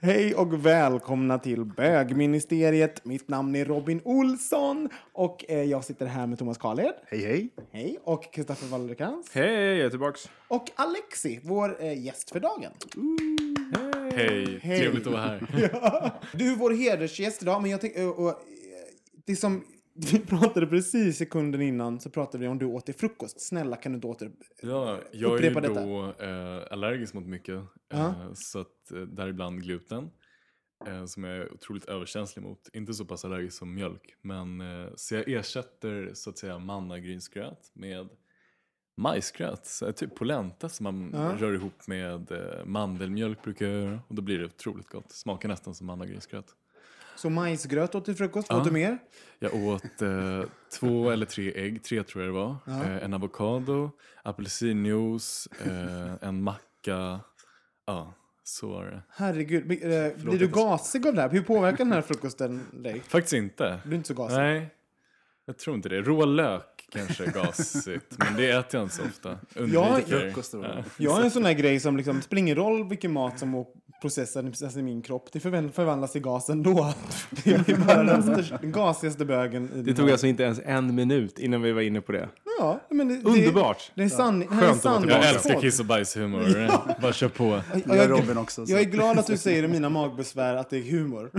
Hej och välkomna till bögministeriet. Mitt namn är Robin Olsson och eh, jag sitter här med Thomas Karlhed. Hej, hej. Hej. Och Kristoffer Wallercrantz. Hej, jag är tillbaks. Och Alexi, vår eh, gäst för dagen. Hej, Hej. trevligt att vara här. Du är vår hedersgäst idag, men jag tänker... Och, och, eh, det som vi pratade precis sekunden innan så pratade vi om du åt till frukost. Snälla kan du inte åter... Ja, jag är ju Upprepa då eh, allergisk mot mycket, eh, så att eh, däribland gluten. Eh, som jag är otroligt överkänslig mot. Inte så pass allergisk som mjölk. Men, eh, så jag ersätter så att säga mannagrynsgröt med majsgröt. Typ polenta som man rör ihop med eh, mandelmjölk brukar jag göra. Och då blir det otroligt gott. Smakar nästan som mannagrynsgröt. Så majsgröt åt till frukost. Vad åt du mer? Jag åt eh, två eller tre ägg, tre tror jag det var. Eh, en avokado, apelsinjuice, eh, en macka. Ja, så var det. Herregud. Blir, eh, blir du gasig av det här? Hur påverkar den här frukosten dig? Faktiskt inte. Du är inte så gasig? Nej, jag tror inte det. Rå lök kanske är gasigt, men det äter jag inte så ofta. Undviker. Frukost då. Ja. Jag har en sån här grej som liksom, spelar ingen roll vilken mat som å- processar processas i min kropp. Det förvandlas till gas ändå. Det är bara den, största, den gasigaste bögen. I Det tog här- alltså inte ens en minut innan vi var inne på det. Ja, men det, Underbart! Det, det är Skönt sanning. Jag älskar kiss och bajshumor. Bara kör på. Och Jag är jag, Robin också. Så. jag är glad att du säger i mina magbesvär att det är humor.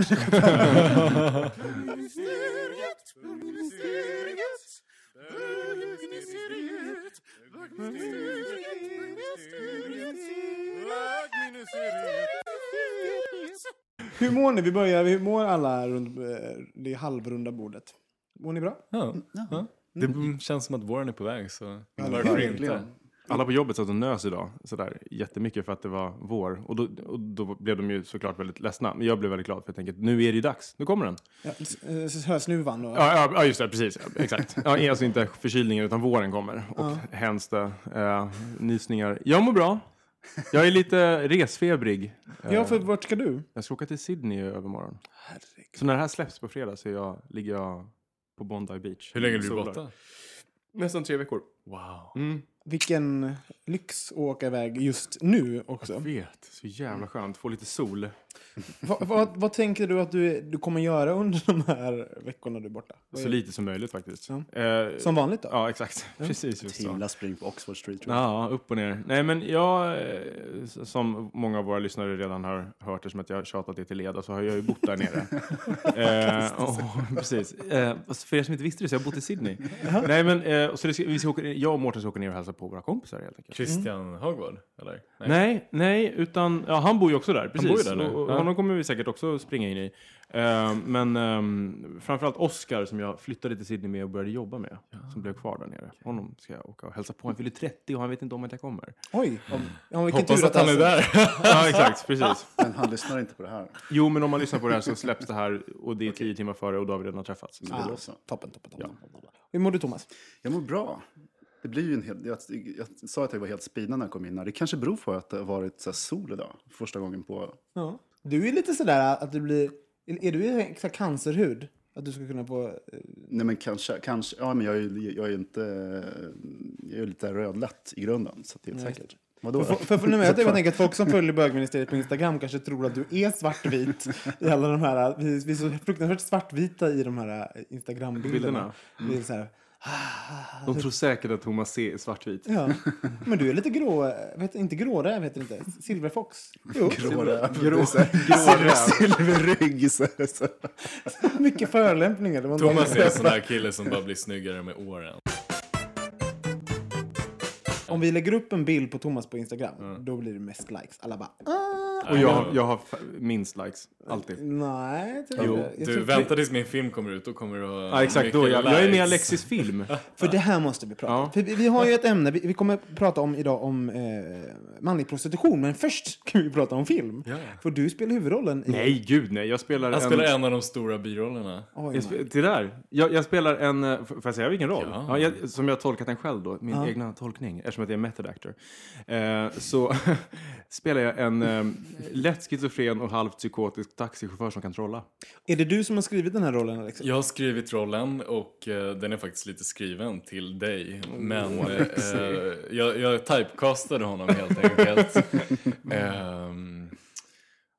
Hur mår ni? Vi börjar. Hur mår alla runt eh, det halvrunda bordet? Mår ni bra? Ja. Ja. Det känns som att våren är på väg, så varför inte? Alla på jobbet satt och nös idag sådär, jättemycket för att det var vår. Och då, och då blev de ju såklart väldigt ledsna. Men jag blev väldigt glad för jag tänker att nu är det ju dags. Nu kommer den. Ja, eh, hör snuvan och... Ja, ja, ja just det. Precis. Ja, exakt. Ja, alltså inte förkylningen utan våren kommer. Och hemskt det. Eh, nysningar. Jag mår bra. Jag är lite resfebrig. Eh, Ja, för vart ska du? Jag ska åka till Sydney i övermorgon. Så när det här släpps på fredag så jag, ligger jag på Bondi Beach. Hur länge är du borta? Nästan tre veckor. Wow. Mm. Vilken lyx att åka iväg just nu Jag också. vet. Så jävla skönt. Få lite sol. Vad, vad, vad tänker du att du, du kommer göra under de här veckorna du är borta? Så lite som möjligt faktiskt. Ja. Eh, Som vanligt då? Ja, exakt. Precis just så. Himla spring på Oxford Street. Tror jag. Ja, upp och ner. Nej, men jag, eh, som många av våra lyssnare redan har hört, eftersom att jag har tjatat det till leda, så har jag ju bott där nere. eh, och, precis. Eh, för er som inte visste det så har jag bott i Sydney. Nej, men eh, så det ska, vi ska åka, jag och Mårten ska åka ner och hälsa på våra kompisar helt enkelt. Christian Hagvard, eller? Nej, nej, utan ja, han bor ju också där. Precis. bor ju där nu. Och, och Ja. Honom kommer vi säkert också springa in i. Eh, men um, framförallt Oscar som jag flyttade till Sydney med och började jobba med. Som blev kvar där nere. Honom ska jag åka och hälsa på. Han fyller 30 och han vet inte om att jag kommer. Oj! Ja, vilken Hoppas tur att han är där. ja, exakt. Precis. Men han lyssnar inte på det här. Jo, men om man lyssnar på det här så släpps det här och det är tio timmar före och då har vi redan träffats. Så så. Toppen, toppen, toppen. Hur mår du Thomas? Jag mår bra. Det blir ju en hel, jag, jag sa att jag var helt speedad när jag kom in här. Det kanske beror på att det har varit så här sol idag. Första gången på... Ja. Du är lite sådär att du blir... Är du i så cancerhud? Att du ska kunna få... eh, Nej men kanske, kanske. Ja men jag är, ju- jag är inte... Jag är lite rödlätt i grunden. Så det är Nej, säkert. Vadå? För, för, för nu jag helt enkelt, folk som följer bögministeriet på Instagram kanske tror att du är svartvit i alla de här, vi, vi är så fruktansvärt svartvita i de här Instagram-bilderna. Bilderna. Vi är så här, De tror säkert att Thomas C är svartvit. ja. Men du är lite grå, vet, inte gråräv heter det inte, silverfox. Jo, Gråräv. Grå-. Silverrygg. så mycket förolämpningar. Thomas är en sån där kille som bara blir snyggare med åren. Om vi lägger upp en bild på Thomas på Instagram, då blir det mest likes. Alla bara, ah. Och jag, jag har minst likes. Alltid. Nej, jag tror Jo, inte. Jag Du, vänta tills min film kommer ut, då kommer du ha Ja, exakt. Då, jag, jag är med i likes. Alexis film. För det här måste vi prata om. Ja. Vi, vi har ju ett ämne, vi, vi kommer prata om idag om eh, manlig prostitution, men först kan vi prata om film. Ja. För du spelar huvudrollen i... Nej, gud nej. Jag spelar Han en... spelar en av de stora birollerna. Oj, Jag till där. Jag, jag spelar en... eh, Får jag säga vilken roll? Ja. Ja. jag, som jag har tolkat den själv då. Min Ja. egna tolkning. Eftersom att jag är method actor. Eh, så spelar jag en eh, lätt schizofren och halvt psykotisk taxichaufför som kan trolla. Är det du som har skrivit den här rollen, Alex? Jag har skrivit rollen och eh, den är faktiskt lite skriven till dig. Men eh, jag, jag typecastade honom helt enkelt. Ehm,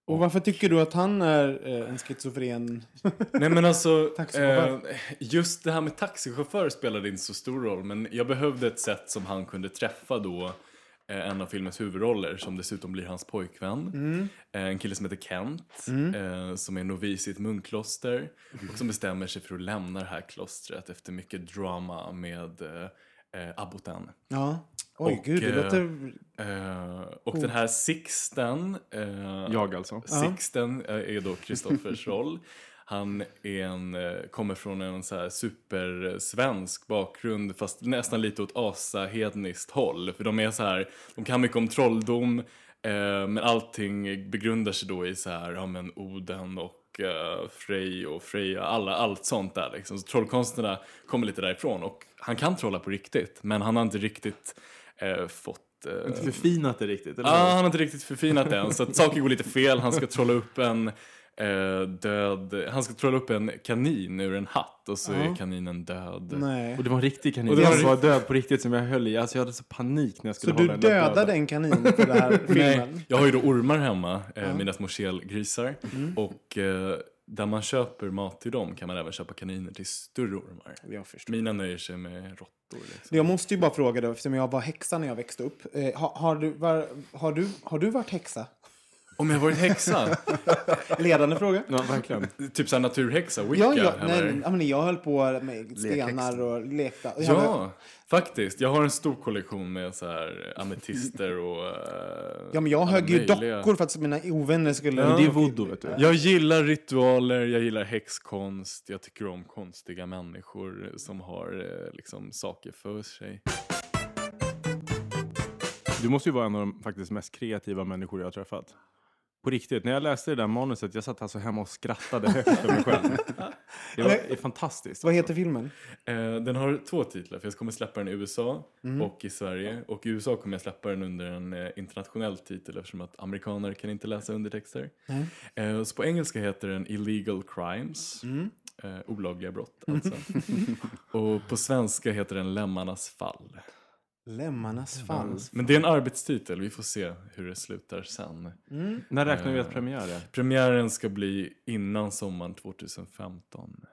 Och varför tycker du att han är eh, en schizofren... nej men alltså, eh, just det här med taxichaufför spelade inte så stor roll. Men jag behövde ett sätt som han kunde träffa då eh, en av filmens huvudroller som dessutom blir hans pojkvän. Eh, en kille som heter Kent, eh, som är novis i ett munkkloster och som bestämmer sig för att lämna det här klostret efter mycket drama med eh, eh, abboten. Ja. Oj, Och, gud, det eh, låter... Eh, och den här Sixten, eh, Jag alltså. Sixten eh, är då Kristoffers roll. Han är en, eh, kommer från en så här supersvensk bakgrund fast nästan lite åt asahedniskt håll. För de är så här, de kan mycket om trolldom eh, men allting begrundar sig då i så här, ja men Oden och eh, Frej och Freja, alla, allt sånt där liksom. Så trollkonsterna kommer lite därifrån och han kan trolla på riktigt men han har inte riktigt eh, fått eh, Inte förfinat det riktigt. Eller? Ja, han har inte riktigt förfinat det än. Så att saker går lite fel. Han ska trolla upp en eh, död... Han ska trolla upp en kanin ur en hatt och så är kaninen död. Nej. Och det var en riktig kanin. Och det var som var död på riktigt som jag höll i. Alltså jag hade så panik när jag Så skulle du hålla den där dödade döda. en kanin för den här filmen? Nej, jag har ju då ormar hemma, eh, mina små kelgrisar. Mm. Och eh, där man köper mat till dem kan man även köpa kaniner till större ormar. Jag förstår. Mina nöjer sig med råttor. Liksom. Jag måste ju bara fråga då, eftersom jag var häxa när jag växte upp. Eh, har, har, du, var, har, du, har du varit häxa? Om jag varit häxa? Ledande fråga. Ja, verkligen. typ såhär naturhäxa, wicca? Ja, ja, eller? nej, ja, men jag höll på med stenar och lekte. Ja, faktiskt. Jag har en stor kollektion med så här ametister och... eh, ja, men jag högg ju dockor för att mina ovänner skulle... Ja. Men det är voodoo vet du. Jag gillar ritualer, jag gillar häxkonst, jag tycker om konstiga människor som har eh, liksom saker för sig. Du måste ju vara en av de faktiskt mest kreativa människor jag har träffat. På riktigt, när jag läste det där manuset, jag satt alltså hemma och skrattade högt för mig själv. Det var det är fantastiskt. Vad alltså. heter filmen? Eh, den har två titlar, för jag kommer släppa den i USA och i Sverige. Och i USA kommer jag släppa den under en eh, internationell titel eftersom att amerikaner kan inte läsa undertexter. Eh, så på engelska heter den Illegal Crimes. Eh, olagliga brott alltså. och på svenska heter den Lemmarnas fall. Lemmarnas fall. Men det är en arbetstitel, vi får se hur det slutar sen. När räknar vi att premiär är? Premiären ska bli innan sommaren 2015.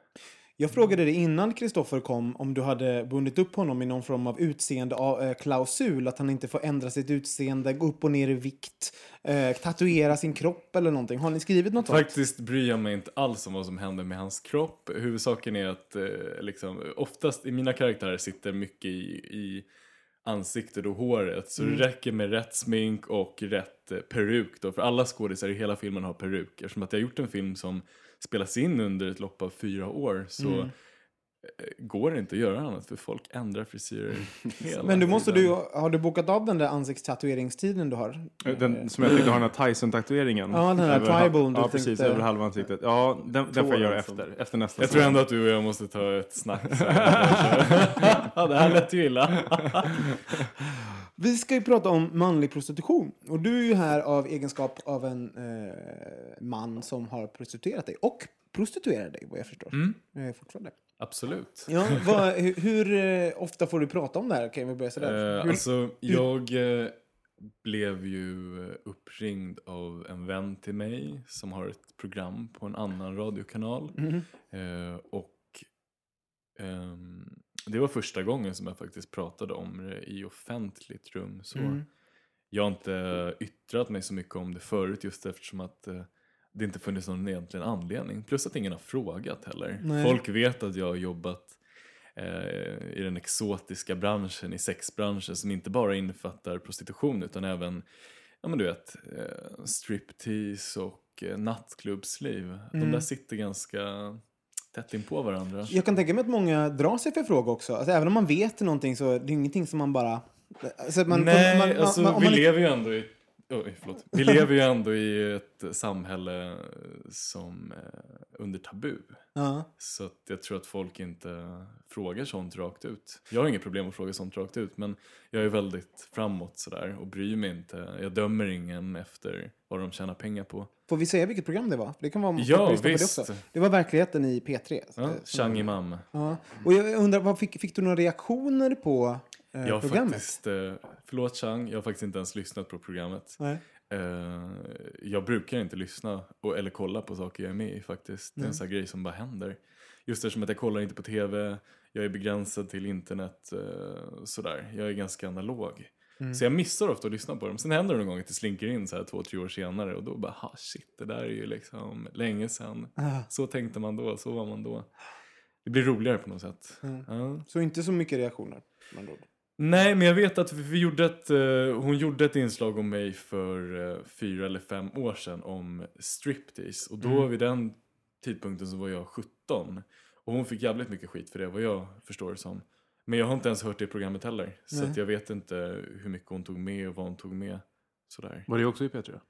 Jag frågade dig innan Kristoffer kom om du hade bundit upp honom i någon form av utseendeklausul. Att han inte får ändra sitt utseende, gå upp och ner i vikt, eh, tatuera sin kropp eller någonting. Har ni skrivit något? Faktiskt bryr jag mig inte alls om vad som händer med hans kropp. Huvudsaken är att eh, liksom, oftast i mina karaktärer sitter mycket i, i ansiktet och håret. Så det räcker med rätt smink och rätt eh, peruk då. För alla skådisar i hela filmen har peruk. Eftersom att jag har gjort en film som spelas in under ett lopp av fyra år så eh, går det inte att göra annat. För folk ändrar frisyrer hela Men du måste tiden. du, har du bokat av den där ansiktstatueringstiden du har? Den som jag tyckte har den här Tyson-tatueringen. Ja, den här Över hal- tribal du Ja, precis. tänkte- Över halva ansiktet. Ja, den, den får jag göra efter. Efter nästa Jag tror ändå att du och jag måste ta ett snack ja, det här lät ju illa. Vi ska ju prata om manlig prostitution. Och du är ju här av egenskap av en eh, man som har prostituerat dig. Och prostituerar dig, vad jag förstår. Eh, fortfarande. Absolut. Ja, vad, hur, hur eh, ofta får du prata om det här? Kan vi börja sådär? Eh, hur, alltså, jag eh, blev ju uppringd av en vän till mig som har ett program på en annan radiokanal. Mhm. Eh, och ehm, det var första gången som jag faktiskt pratade om det i offentligt rum. Så Mm. Jag har inte yttrat mig så mycket om det förut just eftersom att eh, det inte funnits någon egentlig anledning. Plus att ingen har frågat heller. Nej. Folk vet att jag har jobbat eh, i den exotiska branschen, i sexbranschen som inte bara innefattar prostitution utan även ja men du vet, eh, striptease och eh, nattklubbsliv. De Mm. där sitter ganska tätt in på varandra. Jag kan tänka mig att många drar sig för fråga också. Alltså, även om man vet någonting så är det ingenting som man bara... Alltså, man, Nej, man, man, alltså vi lever ju ändå i Oj, förlåt. Vi lever ju ändå i ett samhälle som eh, under tabu. Ja. Så att jag tror att folk inte frågar sånt rakt ut. Jag har inget problem att fråga sånt rakt ut men jag är väldigt framåt sådär och bryr mig inte. Jag dömer ingen efter vad de tjänar pengar på. Får vi säga vilket program det var? Det kan vara Ja, visst. Det, också. det var verkligheten i P3. Ja, Chang Imam. Ja. Och jag undrar, fick, fick du några reaktioner på eh, Jag har programmet? faktiskt, eh, förlåt Chang, jag har faktiskt inte ens lyssnat på programmet. Nej. Eh, jag brukar inte lyssna och, eller kolla på saker jag är med i faktiskt. Det är en sån här grej som bara händer. Just eftersom att jag kollar inte på tv, jag är begränsad till internet, eh, sådär. Jag är ganska analog. Mm. Så jag missar ofta att lyssna på dem. Sen händer det någon gång att det slinker in så här två, tre år senare och då bara, ha shit, det där är ju liksom länge sedan. Ah. Så tänkte man då, så var man då. Det blir roligare på något sätt. Mm. Ja. Så inte så mycket reaktioner. andra ord. Nej, men jag vet att vi gjorde ett, eh, hon gjorde ett inslag om mig för eh, fyra eller fem år sedan om striptease. Och då Mm. vid den tidpunkten så var jag 17. Och hon fick jävligt mycket skit för det, vad jag förstår det som. Men jag har inte ens hört det programmet heller. Så Nej. att jag vet inte hur mycket hon tog med och vad hon tog med. Sådär. Var det också i P3?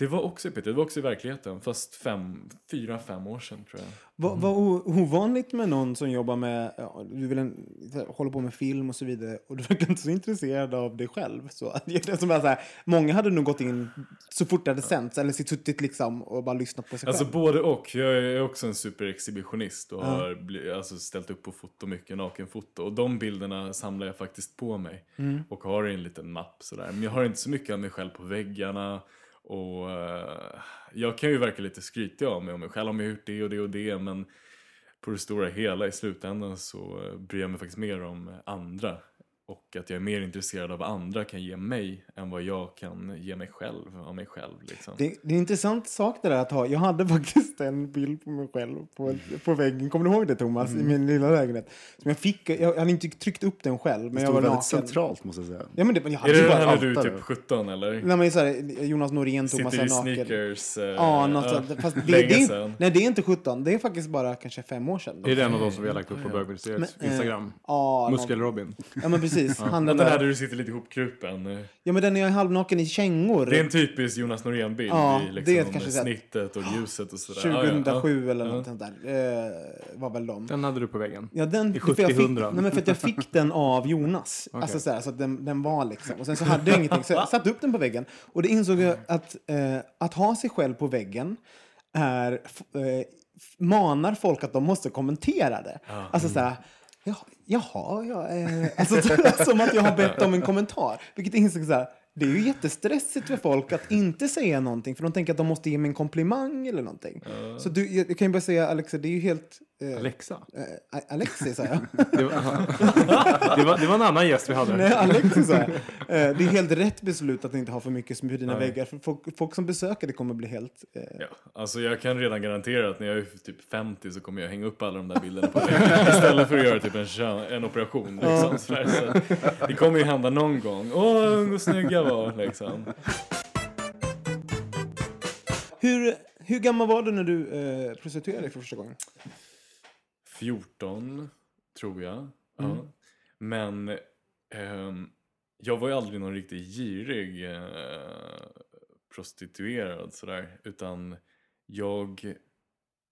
Det var också i Peter, det var också i verkligheten. Fast fem, fyra, fem år sedan tror jag. Vad vad o- ovanligt med någon som jobbar med, ja, du vill en, håller på med film och så vidare och du verkar inte så intresserad av dig själv. Så, det är som bara så här, många hade nog gått in så fort det hade sänts eller suttit liksom och bara lyssnat på sig Alltså själv. både och. Jag är också en superexhibitionist och Ja. har bli, alltså, ställt upp på foto, mycket nakenfoto. Och de bilderna samlar jag faktiskt på mig. Mm. Och har i en liten mapp sådär. Men jag har inte så mycket av mig själv på väggarna. Och eh, jag kan ju verka lite skrytig av mig om mig själv. Om jag har gjort det och det och det. Men på det stora hela i slutändan så eh, bryr jag mig faktiskt mer om andra. Och att jag är mer intresserad av vad andra kan ge mig än vad jag kan ge mig själv av mig själv. Liksom. Det, det är en intressant sak det där att ha. Jag hade faktiskt en bild på mig själv på, på väggen. Kommer du ihåg det Thomas? Mm. I min lilla lägenhet. Som jag fick, jag, jag hade inte tryckt upp den själv men Det jag var väldigt naken. centralt måste jag säga. Ja, men det, men jag Är hade det ju den bara... här när du är typ 17 eller? Nej, men så här, Jonas Norén, Thomas Sitter är i naken. sneakers. eh, Ja, något ja, sånt. Fast det, länge det är, sedan. nej, det är inte 17. Det är faktiskt bara kanske fem år sedan. Är det en av de som vi har lagt upp på bögministeriets eh, Instagram? Ja, Muskel-Robin. Ja, men precis. Han den Den här där. där du sitter lite ihopkrupen. Ja, men den är jag halvnaken i kängor. Det är en typisk Jonas Norén-bild Ja, i det liksom, är kanske snittet och ljuset och sådär. Ja, ja, 2007 ja. eller Ja. något sånt där. Eh, var väl de. Den hade du på väggen. Ja, den, I för jag fick, 70-100. nej, men för att jag fick den av Jonas. Alltså så, här, så att den, den var liksom. Och sen så hade jag ingenting. Så jag satte upp den på väggen. Och det insåg jag att, eh, att ha sig själv på väggen är, eh, manar folk att de måste kommentera det. Alltså så här, ja, jaha, ja, eh, alltså, så- som att jag har bett om en kommentar. Vilket insåg så här, det är ju jättestressigt för folk att inte säga någonting för de tänker att de måste ge mig en komplimang eller någonting. Så du, jag, jag kan ju bara säga Alexa, det är ju helt... Eh, Alexa. eh, Alexis, sa jag. Det var, det, var, det var en annan gäst vi hade. Nej, Alexis sa jag. Eh, Det är helt rätt beslut att inte ha för mycket smör i dina Nej. väggar. För folk, folk som besöker det kommer bli helt... Eh, Ja, alltså jag kan redan garantera att när jag är typ 50 så kommer jag hänga upp alla de där bilderna på väggen istället för att göra typ en, kön, en operation. Liksom, sådär. så det kommer ju hända någon gång. Åh, vad snygg jag var liksom. hur, hur gammal var du när du eh, prostituerade dig för första gången? 14 tror jag. Mm. Ja. Men ehm, jag var ju aldrig någon riktigt girig eh, prostituerad sådär. Utan jag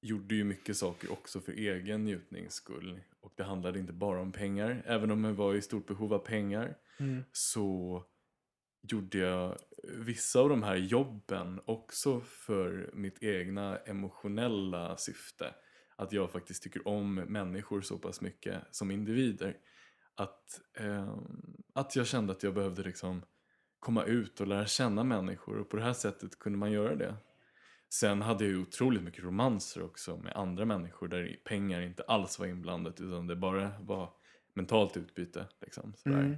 gjorde ju mycket saker också för egen njutnings skull. Och det handlade inte bara om pengar. Även om jag var i stort behov av pengar så gjorde jag vissa av de här jobben också för mitt egna emotionella syfte. Att jag faktiskt tycker om människor så pass mycket som individer. Att, ehm, att jag kände att jag behövde liksom komma ut och lära känna människor och på det här sättet kunde man göra det. Sen hade jag ju otroligt mycket romanser också med andra människor där pengar inte alls var inblandat utan det bara var mentalt utbyte. Liksom, sådär. Mm.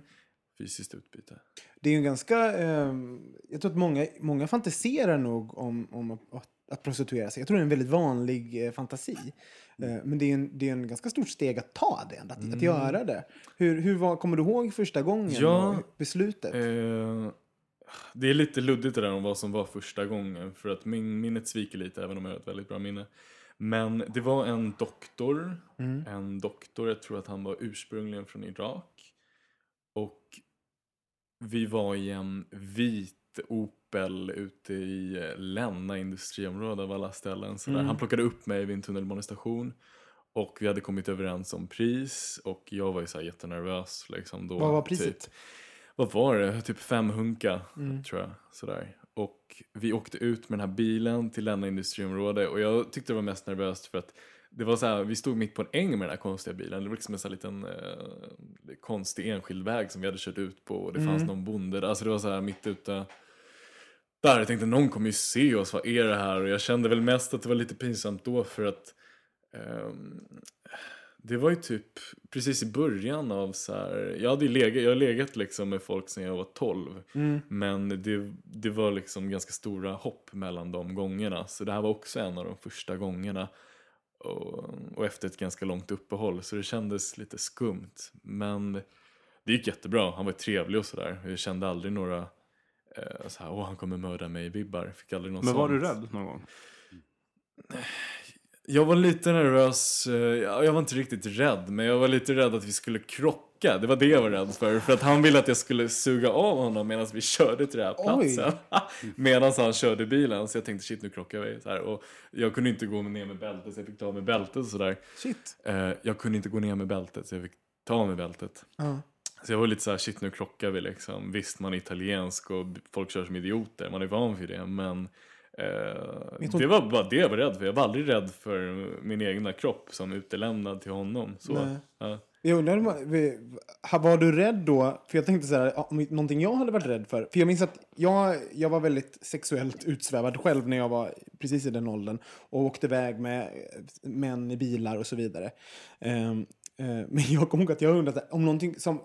Fysiskt utbyte. Det är ju ganska... ehm, jag tror att många, många fantiserar nog om, om att, att prostituera sig. Jag tror det är en väldigt vanlig eh, fantasi. Mm. Eh, men det är, en, det är en ganska stort steg att ta det, att, att göra det. Hur, hur var, kommer du ihåg första gången? Ja, beslutet? Eh, det är lite luddigt det där om vad som var första gången för att min, minnet sviker lite även om jag har ett väldigt bra minne. Men det var en doktor, en doktor, jag tror att han var ursprungligen från Irak. Och vi var i en vit Opel ute i eh, Länna industriområde av alla ställen. Så där. Han plockade upp mig vid en tunnelbanestation. Och vi hade kommit överens om pris och jag var ju så här jättenervös. Liksom, då, Vad var priset? Typ, vad var det? Typ fem hunka tror jag. Sådär. Och vi åkte ut med den här bilen till denna industriområde och jag tyckte det var mest nervöst för att det var så här, vi stod mitt på en äng med den här konstiga bilen. Det var liksom en sån här liten eh, konstig enskild väg som vi hade kört ut på och det fanns någon bonde där. Alltså det var så här mitt ute där. Jag tänkte någon kommer ju se oss, vad är det här? Och jag kände väl mest att det var lite pinsamt då för att ehm, det var ju typ precis i början av så här, jag hade ju legat, jag har legat liksom med folk sedan jag var 12. Men det, det var liksom ganska stora hopp mellan de gångerna. Så det här var också en av de första gångerna. Och, och efter ett ganska långt uppehåll. Så det kändes lite skumt. Men det gick jättebra. Han var trevlig och sådär. Jag kände aldrig några eh, så här, åh han kommer mörda mig-vibbar. Fick aldrig någon Men var du sånt. rädd någon gång? Jag var lite nervös, eh, ja, jag var inte riktigt rädd, men jag var lite rädd att vi skulle krocka. Det var det jag var rädd för, för att han ville att jag skulle suga av honom medan vi körde till den här platsen. medan han körde bilen, så jag tänkte shit nu krockar vi. Så här. Och jag kunde inte gå ner med bältet, så jag fick ta av mig bältet och sådär. Shit. Eh, jag kunde inte gå ner med bältet, så jag fick ta av mig bältet. Ja. Så jag var lite så här, shit nu krockar vi liksom. Visst, man är italiensk och folk kör som idioter, man är van vid det, men eh, det var bara det jag var rädd för. Jag var aldrig rädd för min egna kropp som utelämnad till honom. Så, ja. Jag undrar, var du rädd då? För jag tänkte så här, någonting jag hade varit rädd för. För jag minns att jag, jag var väldigt sexuellt utsvävad själv när jag var precis i den åldern. Och åkte iväg med eh, män i bilar och så vidare. Ehm, eh, men jag kommer ihåg att jag undrade om någonting som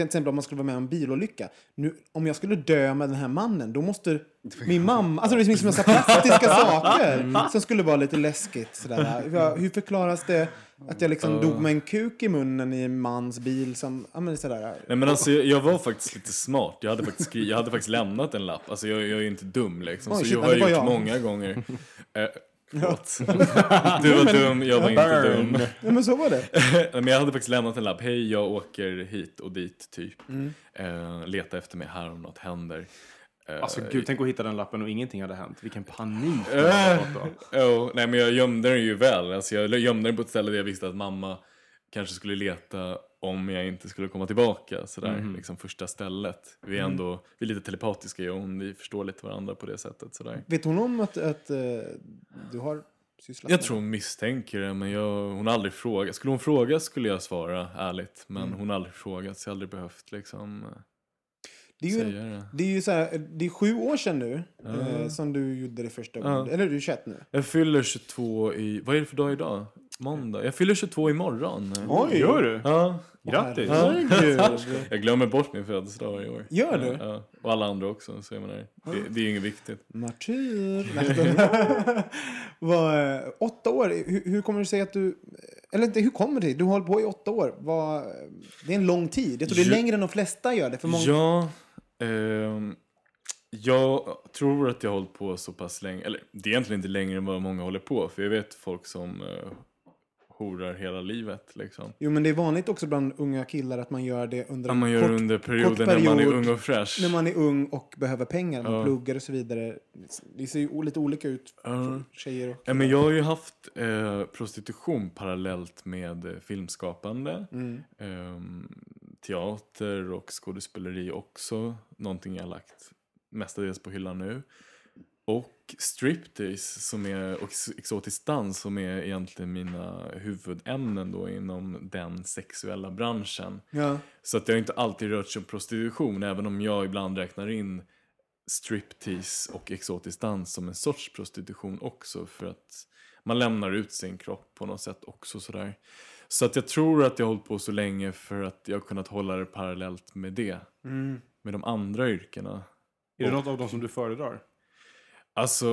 till exempel om man skulle vara med om en bilolycka. Nu, om jag skulle dö med den här mannen, då måste min mamma... Alltså det finns en massa praktiska saker som skulle vara lite läskigt. Sådär. Hur, förklaras det att jag liksom dog med en kuk i munnen i en mans bil som... Ja, men sådär. Nej men alltså jag, jag var faktiskt lite smart. Jag hade faktiskt, skri- jag hade faktiskt lämnat en lapp. Alltså jag, jag är inte dum liksom. Oj, så shit, jag ja, har gjort jag. många gånger. Förlåt. Du var dum, jag var inte dum. Ja, men så var det. Nej, men jag hade faktiskt lämnat en lapp. Hej, jag åker hit och dit, typ. Mm. Eh, leta efter mig här om något händer. Eh, Alltså gud, tänk att hitta den lappen och ingenting hade hänt. Vilken panik du hade Eh, då. oh, nej, men jag gömde den ju väl. Alltså, jag gömde den på ett ställe där jag visste att mamma kanske skulle leta om jag inte skulle komma tillbaka. Sådär, Mhm. liksom första stället. Vi är Mm. ändå vi är lite telepatiska, jag och hon. Vi förstår lite varandra på det sättet. Sådär. Vet hon om att, att eh, du har sysslat Jag med tror hon misstänker det, men jag, hon har aldrig frågat. Skulle hon fråga skulle jag svara ärligt. Men Mm. hon har aldrig frågat, så jag har aldrig behövt liksom det är ju, det. det är ju så här, det är sju år sedan nu eh, som du gjorde det första gången. Eller du är 21 nu. Jag fyller 22 i, vad är det för dag idag? Måndag. Jag fyller 22 imorgon. Oj! Gör du? Ja, Grattis! Jag glömmer bort min födelsedag varje år. Gör du? Ja, och alla andra också, så jag menar, det, det är ju inget viktigt. Martyr. Vad, eh, åtta år, hur, hur kommer det sig att du... Eller inte, hur kommer det? Du har hållit på i åtta år. Vad, det är en lång tid. Jag tror det är längre än de flesta gör det. För många, Ja, ehm, jag tror att jag har hållit på så pass länge, eller det är egentligen inte längre än vad många håller på, för jag vet folk som uh, horar hela livet liksom. Jo, men det är vanligt också bland unga killar att man gör det under Ja, man gör kort, under perioden när man är ung och fräsch. när man är ung och behöver pengar. Man Ja. pluggar och så vidare. Det ser ju lite olika ut för tjejer och Ja, men jag har ju haft eh, prostitution parallellt med eh, filmskapande. Mm. Ehm, teater och skådespeleri också. Någonting jag har lagt mestadels på hyllan nu. Och striptease som är, och ex- exotisk dans som är egentligen mina huvudämnen då inom den sexuella branschen. Ja. Så att har inte alltid rört sig om prostitution även om jag ibland räknar in striptease och exotisk dans som en sorts prostitution också för att man lämnar ut sin kropp på något sätt också sådär. Så att jag tror att jag har hållit på så länge för att jag har kunnat hålla det parallellt med det. Mm. Med de andra yrkena. Är det något av dem som du föredrar? Alltså,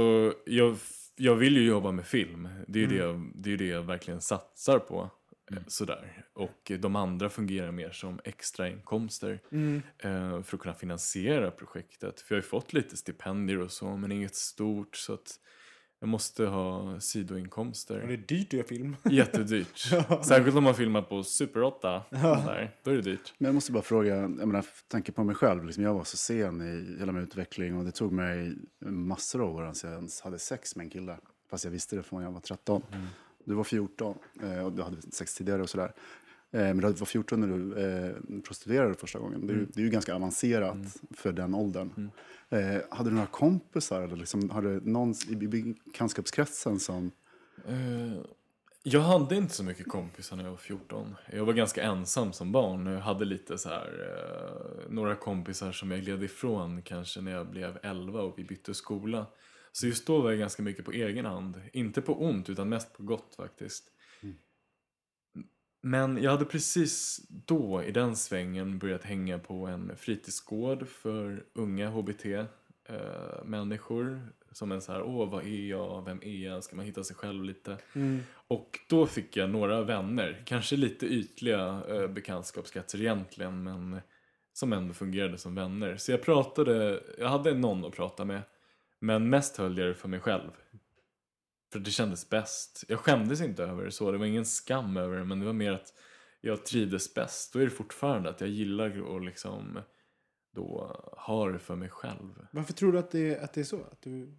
jag, jag vill ju jobba med film. Det är ju det, jag- det, är det jag verkligen satsar på. eh, Sådär. Och de andra fungerar mer som extrainkomster Mm. eh, för att kunna finansiera projektet. För jag har ju fått lite stipendier och så, men inget stort. Så att jag måste ha Och det sidoinkomster. är dyrt att göra film. Jättedyrt. Särskilt om man filmar på Super 8. Där, då är det dyrt. Men jag måste bara fråga, jag menar, tanke på mig själv, liksom, jag var så sen i hela min utveckling och det tog mig massor av år innan jag ens hade sex med en kille. Fast jag visste det från jag var 13. Du var 14 eh, och du hade sex tidigare och sådär. Eh, Men du var 14 när du eh, prostituerade första gången. Det är, ju, det är ju ganska avancerat för den åldern. Eh, hade du några kompisar eller liksom, har du någon i bekantskapskretsen som... Eh, Jag hade inte så mycket kompisar när jag var 14. Jag var ganska ensam som barn. Jag hade lite så här, eh, några kompisar som jag gled ifrån kanske när jag blev 11 och vi bytte skola. Så just då var jag ganska mycket på egen hand. Inte på ont utan mest på gott faktiskt. Men jag hade precis då i den svängen börjat hänga på en fritidsgård för unga HBT-människor. som en så här, åh vad är jag, vem är jag, ska man hitta sig själv lite. Och då fick jag några vänner, kanske lite ytliga eh, bekantskapskretsar egentligen, men som ändå fungerade som vänner. Så jag pratade, jag hade någon att prata med, men mest höll jag det för mig själv. För det kändes bäst. Jag skämdes inte över det så, det var ingen skam över det, men det var mer att jag trivdes bäst. Då är det fortfarande att jag gillar att liksom då ha det för mig själv. Varför tror du att det, att det är så? Att du...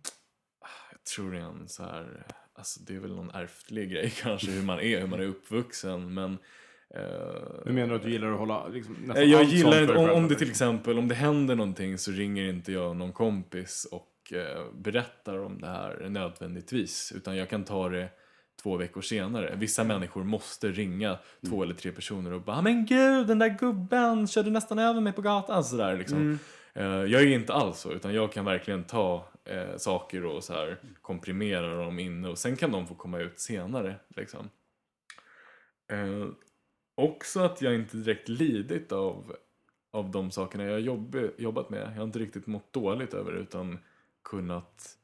Jag tror det är en så här, alltså det är väl någon ärftlig grej kanske hur man är, hur man är uppvuxen men eh, Du menar att du gillar att hålla liksom, eh, nästan jag allt sånt gillar för inte, dig om, om det till liksom? exempel, om det händer någonting så ringer inte jag någon kompis och eh, berättar om det här nödvändigtvis utan jag kan ta det två veckor senare. Vissa människor måste ringa två eller tre personer och bara "Ah, men gud den där gubben körde nästan över mig på gatan sådär liksom. Eh, jag är inte alls så, utan jag kan verkligen ta eh, saker och så här komprimera dem inne och sen kan de få komma ut senare. Liksom. Eh, också att jag inte direkt lidit av, av de sakerna jag jobb, jobbat med. Jag har inte riktigt mått dåligt över det utan kunnat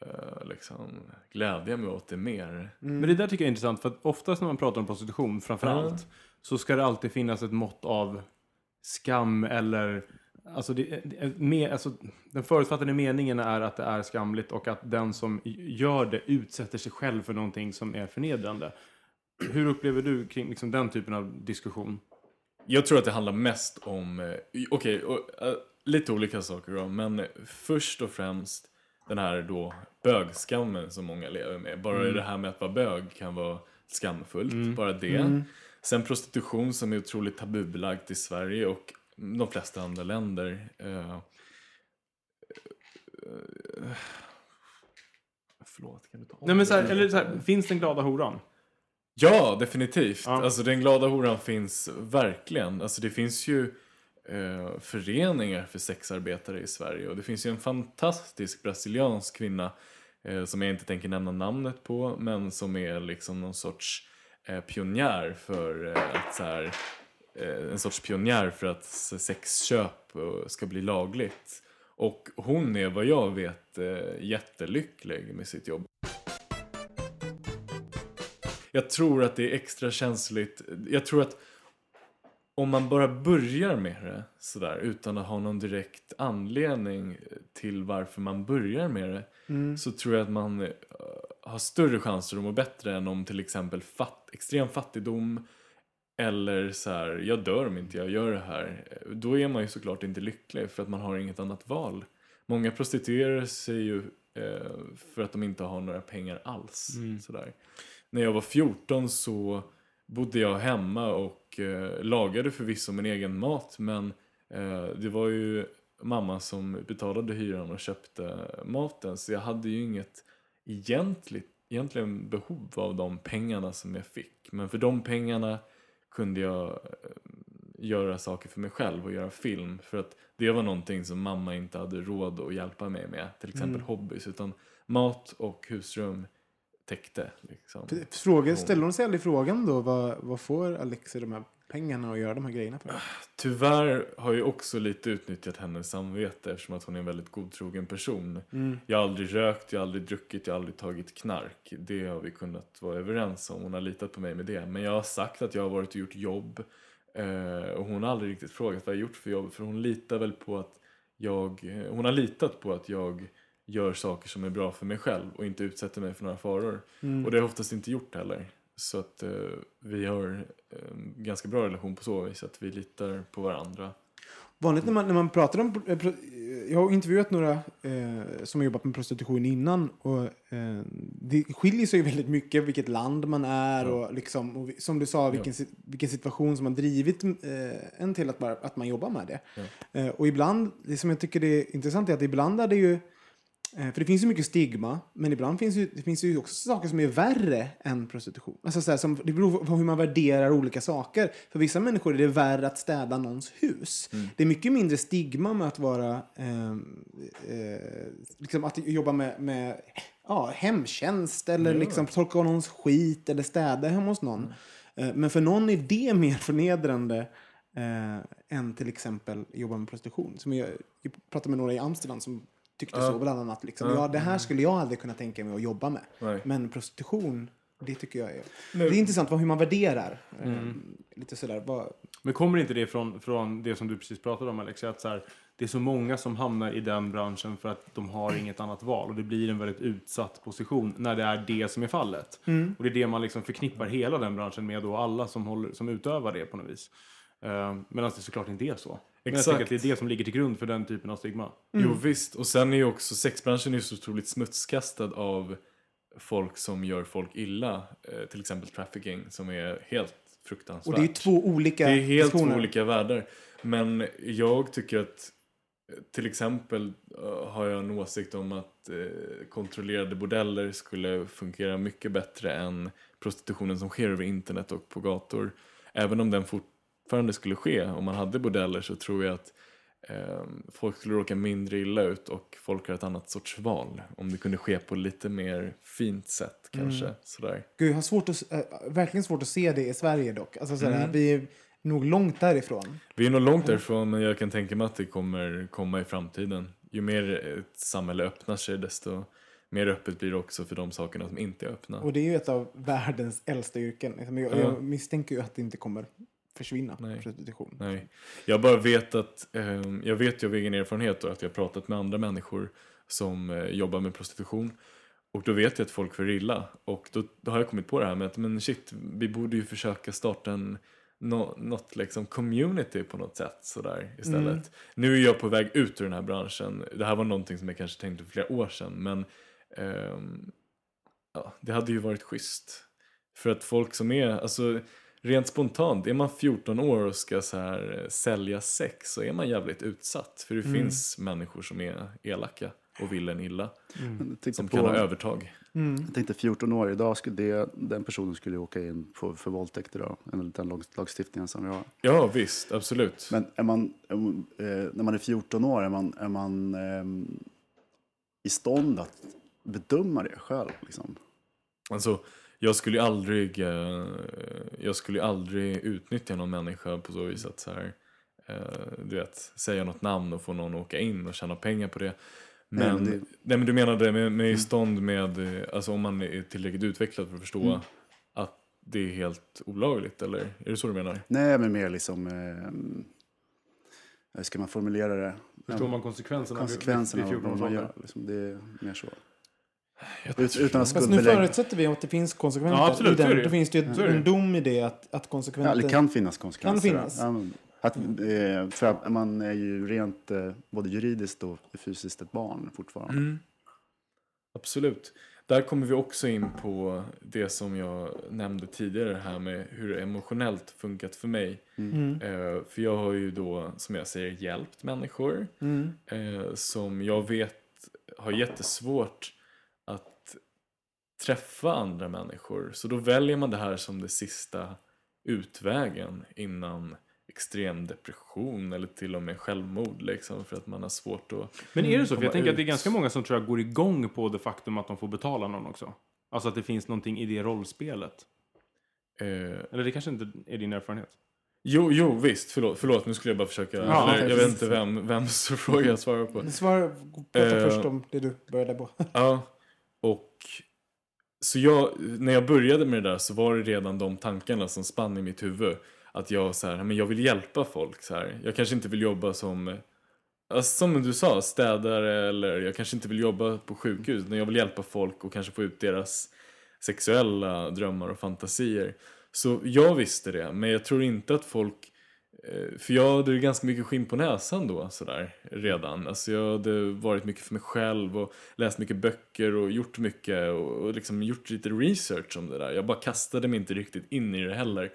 eh, liksom glädja mig åt det mer. Men det där tycker jag är intressant för att oftast när man pratar om prostitution framför Ja. allt så ska det alltid finnas ett mått av skam eller Alltså, det, det, med, alltså den förutfattade meningen är att det är skamligt och att den som gör det utsätter sig själv för någonting som är förnedrande. Hur upplever du kring liksom, den typen av diskussion? Jag tror att det handlar mest om, eh, okej, eh, lite olika saker då, men först och främst den här då bögskammen som många lever med. Bara det här med att vara bög kan vara skamfullt, bara det. Sen prostitution som är otroligt tabubelagt i Sverige och de flesta andra länder. Eh, eh, förlåt, kan du ta om Nej, men så här, eller så här, finns den glada horan? Ja, definitivt. Ja. Alltså den glada horan finns verkligen. Alltså det finns ju eh, föreningar för sexarbetare i Sverige och det finns ju en fantastisk brasiliansk kvinna eh, som jag inte tänker nämna namnet på men som är liksom någon sorts eh, pionjär för eh, att så här, eh, en sorts pionjär för att sexköp eh, ska bli lagligt. Och hon är vad jag vet eh, jättelycklig med sitt jobb. Jag tror att det är extra känsligt. Jag tror att om man bara börjar med det sådär utan att ha någon direkt anledning till varför man börjar med det så tror jag att man eh, har större chanser att må bättre än om till exempel fatt, extrem fattigdom eller så här, jag dör om inte jag gör det här. Då är man ju såklart inte lycklig för att man har inget annat val. Många prostituerar sig ju eh, för att de inte har några pengar alls. Sådär. När jag var 14 så bodde jag hemma och eh, lagade förvisso min egen mat men eh, det var ju mamma som betalade hyran och köpte maten. Så jag hade ju inget egentligt, egentligen behov av de pengarna som jag fick. Men för de pengarna kunde jag eh, göra saker för mig själv och göra film. För att det var någonting som mamma inte hade råd att hjälpa mig med. Till exempel hobbys. Utan mat och husrum täckte. Liksom. Fråga, ställer hon sig aldrig frågan då vad, vad får Alexi de här pengarna och göra de här grejerna för? Tyvärr har jag också lite utnyttjat hennes samvete eftersom att hon är en väldigt godtrogen person. Jag har aldrig rökt, jag har aldrig druckit, jag har aldrig tagit knark. Det har vi kunnat vara överens om. Hon har litat på mig med det. Men jag har sagt att jag har varit och gjort jobb. Eh, och hon har aldrig riktigt frågat vad jag har gjort för jobb. För hon litar väl på att jag... Hon har litat på att jag gör saker som är bra för mig själv och inte utsätter mig för några faror. Och det har jag oftast inte gjort heller. Så att eh, vi har en ganska bra relation på så vis att vi litar på varandra. Vanligt när man, när man pratar om... eh, Jag har intervjuat några eh, som har jobbat med prostitution innan. Och, eh, det skiljer sig väldigt mycket vilket land man är och, liksom, och som du sa vilken, si- vilken situation som har drivit eh, en till att, bara, att man jobbar med det. Eh, och ibland, det som jag tycker är intressant är att ibland är det ju För det finns ju mycket stigma, men ibland finns ju, det finns ju också saker som är värre än prostitution. Alltså så här, som, det beror på hur man värderar olika saker. För vissa människor är det värre att städa någons hus. Det är mycket mindre stigma med att vara, eh, eh, liksom att jobba med, med ja, hemtjänst eller liksom torka någons skit eller städa hemma hos någon. Eh, men för någon är det mer förnedrande eh, än till exempel jobba med prostitution. Som jag, jag pratade med några i Amsterdam som tyckte så bland annat. Liksom. Ja, det här skulle jag aldrig kunna tänka mig att jobba med. Nej. Men prostitution, det tycker jag är... Det är intressant vad, hur man värderar. eh, lite sådär. Vad, Men kommer inte det från, från det som du precis pratade om Alex? Att så här, det är så många som hamnar i den branschen för att de har inget annat val. Och det blir en väldigt utsatt position när det är det som är fallet. Och det är det man liksom förknippar hela den branschen med och alla som, håller, som utövar det på något vis. Uh, Medan det såklart inte är så. Men jag Exakt. tänker att det är det som ligger till grund för den typen av stigma. Jo visst, och sen är ju också sexbranschen är ju så otroligt smutskastad av folk som gör folk illa. Eh, till exempel trafficking som är helt fruktansvärt. och det är två olika Det är helt två diskussioner. olika världar. Men jag tycker att eh, till exempel eh, har jag en åsikt om att eh, kontrollerade bordeller skulle fungera mycket bättre än prostitutionen som sker över internet och på gator. Även om den fortfarande skulle ske, om man hade bordeller så tror jag att eh, folk skulle råka mindre illa ut och folk har ett annat sorts val. Om det kunde ske på lite mer fint sätt kanske. Sådär. Gud, jag har svårt att, äh, verkligen svårt att se det i Sverige dock. Alltså, sådär, Mm. Vi är nog långt därifrån. Vi är nog långt därifrån men jag kan tänka mig att det kommer komma i framtiden. Ju mer ett samhälle öppnar sig desto mer öppet blir det också för de sakerna som inte är öppna. Och det är ju ett av världens äldsta yrken. Liksom, Jag, Ja. jag misstänker ju att det inte kommer försvinna, Nej. prostitution. Nej. Jag bara vet att, ehm, jag vet ju av egen erfarenhet då, att jag har pratat med andra människor som eh, jobbar med prostitution. Och då vet jag att folk får illa. Och då, då har jag kommit på det här med att men shit, vi borde ju försöka starta en nå- något liksom community på något sätt sådär istället. Nu är jag på väg ut ur den här branschen. Det här var någonting som jag kanske tänkte för flera år sedan. Men ehm, ja, det hade ju varit schysst. För att folk som är, alltså rent spontant, är man 14 år och ska så här eh, sälja sex så är man jävligt utsatt. För det finns människor som är elaka och vill en illa. Tänkte, Som på, kan ha övertag. jag tänkte 14 år, idag skulle det, den personen skulle åka in på, för våldtäkt idag, enligt den lag, lagstiftningen som vi har. Ja visst, absolut. Men är man, är man, eh, när man är 14 år, är man, är man ehm, i stånd att bedöma det själv? Liksom? Alltså, jag skulle ju aldrig, eh, jag skulle aldrig utnyttja någon människa på så vis att så här, eh, du vet, säga något namn och få någon att åka in och tjäna pengar på det. Nej, Men, men nej, det- men du menade med, med i stånd med, eh, alltså om man är tillräckligt utvecklad för att förstå att det är helt olagligt eller? Är det så du menar? Nej, men mer liksom... ehm, hur ska man formulera det? Förstår man konsekvenserna, konsekvenserna av vad 14 man gör. Liksom, det är mer så. Utan att Fast nu förutsätter vi att det finns konsekvenser. Ja, absolut, den, då finns det ju ju. en dom i det att, att Ja, konsekvenser... det kan finnas konsekvenser. Kan finnas. Ja, men att, eh, för att man är ju rent eh, både juridiskt och fysiskt ett barn fortfarande. Mm. Absolut. där kommer vi också in på det som jag nämnde tidigare här med hur det emotionellt funkat för mig. Eh, för jag har ju då, som jag säger, hjälpt människor eh, som jag vet har jättesvårt träffa andra människor. Så då väljer man det här som det sista utvägen innan extrem depression eller till och med självmord liksom för att man har svårt att Men är det så? För jag tänker att det är ut. ganska många som tror jag går igång på det faktum att de får betala någon också. Alltså att det finns någonting i det rollspelet. Eh, Eller det kanske inte är din erfarenhet? jo, jo, visst, förlåt, förlåt, nu skulle jag bara försöka, Ja, eller, jag vet inte vem, vems fråga jag svarar på. Svar, prata Eh. först om det du började på. Ja, och så jag, när jag började med det där så var det redan de tankarna som spann i mitt huvud. Att jag så här, men jag vill hjälpa folk så här. Jag kanske inte vill jobba som, som du sa, städare eller jag kanske inte vill jobba på sjukhus. Men jag vill hjälpa folk och kanske få ut deras sexuella drömmar och fantasier. Så jag visste det, men jag tror inte att folk Eh, för jag hade ju ganska mycket skinn på näsan då sådär redan. Alltså jag hade varit mycket för mig själv och läst mycket böcker och gjort mycket och, och liksom gjort lite research om det där. Jag bara kastade mig inte riktigt in i det heller.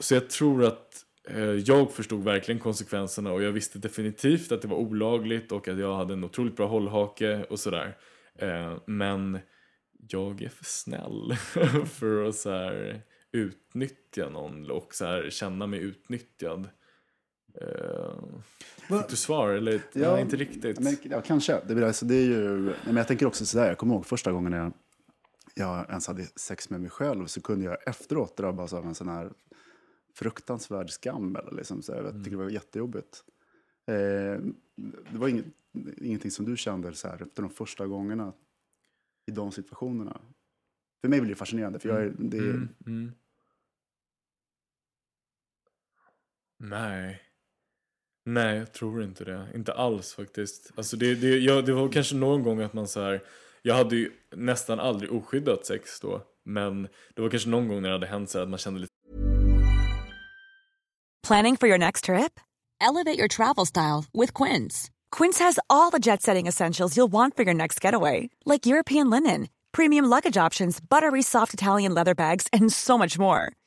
Så jag tror att eh, jag förstod verkligen konsekvenserna och jag visste definitivt att det var olagligt och att jag hade en otroligt bra hållhake och sådär. Eh, men jag är för snäll för att så här utnyttja någon och så här känna mig utnyttjad. Uh, fick du svar? Eller ja, inte riktigt. Men, ja, kanske. Det, blir, alltså, det är ju, nej, men jag tänker också sådär, jag kommer ihåg första gången jag, jag ens hade sex med mig själv så kunde jag efteråt drabbas av en sån här fruktansvärd skam. Eller liksom, så jag tycker det var jättejobbigt. Eh, det var inget, ingenting som du kände så här, efter de första gångerna i de situationerna. För mig blir det fascinerande. För jag är, det är, Mm, mm. Nej. Nej, jag tror inte det. Inte alls faktiskt. Alltså det, det, jag, det var kanske någon gång att man så här. Jag hade ju nästan aldrig oskyddat sex då. Men det var kanske någon gång när det hade hänt så här att man kände lite Planning for your next trip? Elevate your travel style with Quince. Quince has all the jet setting essentials you'll want for your next getaway, like European linen, premium luggage options, buttery soft Italian leather bags, and so much more.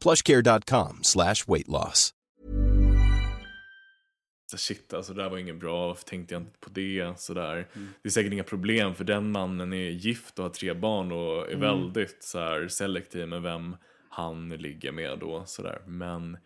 plushcare.com slash weight loss. så shit alltså det där var inget bra, varför tänkte jag inte på det? Sådär. Det är säkert inga problem för den mannen är gift och har tre barn och är väldigt så här, selektiv med vem han ligger med då. Sådär. Men eh,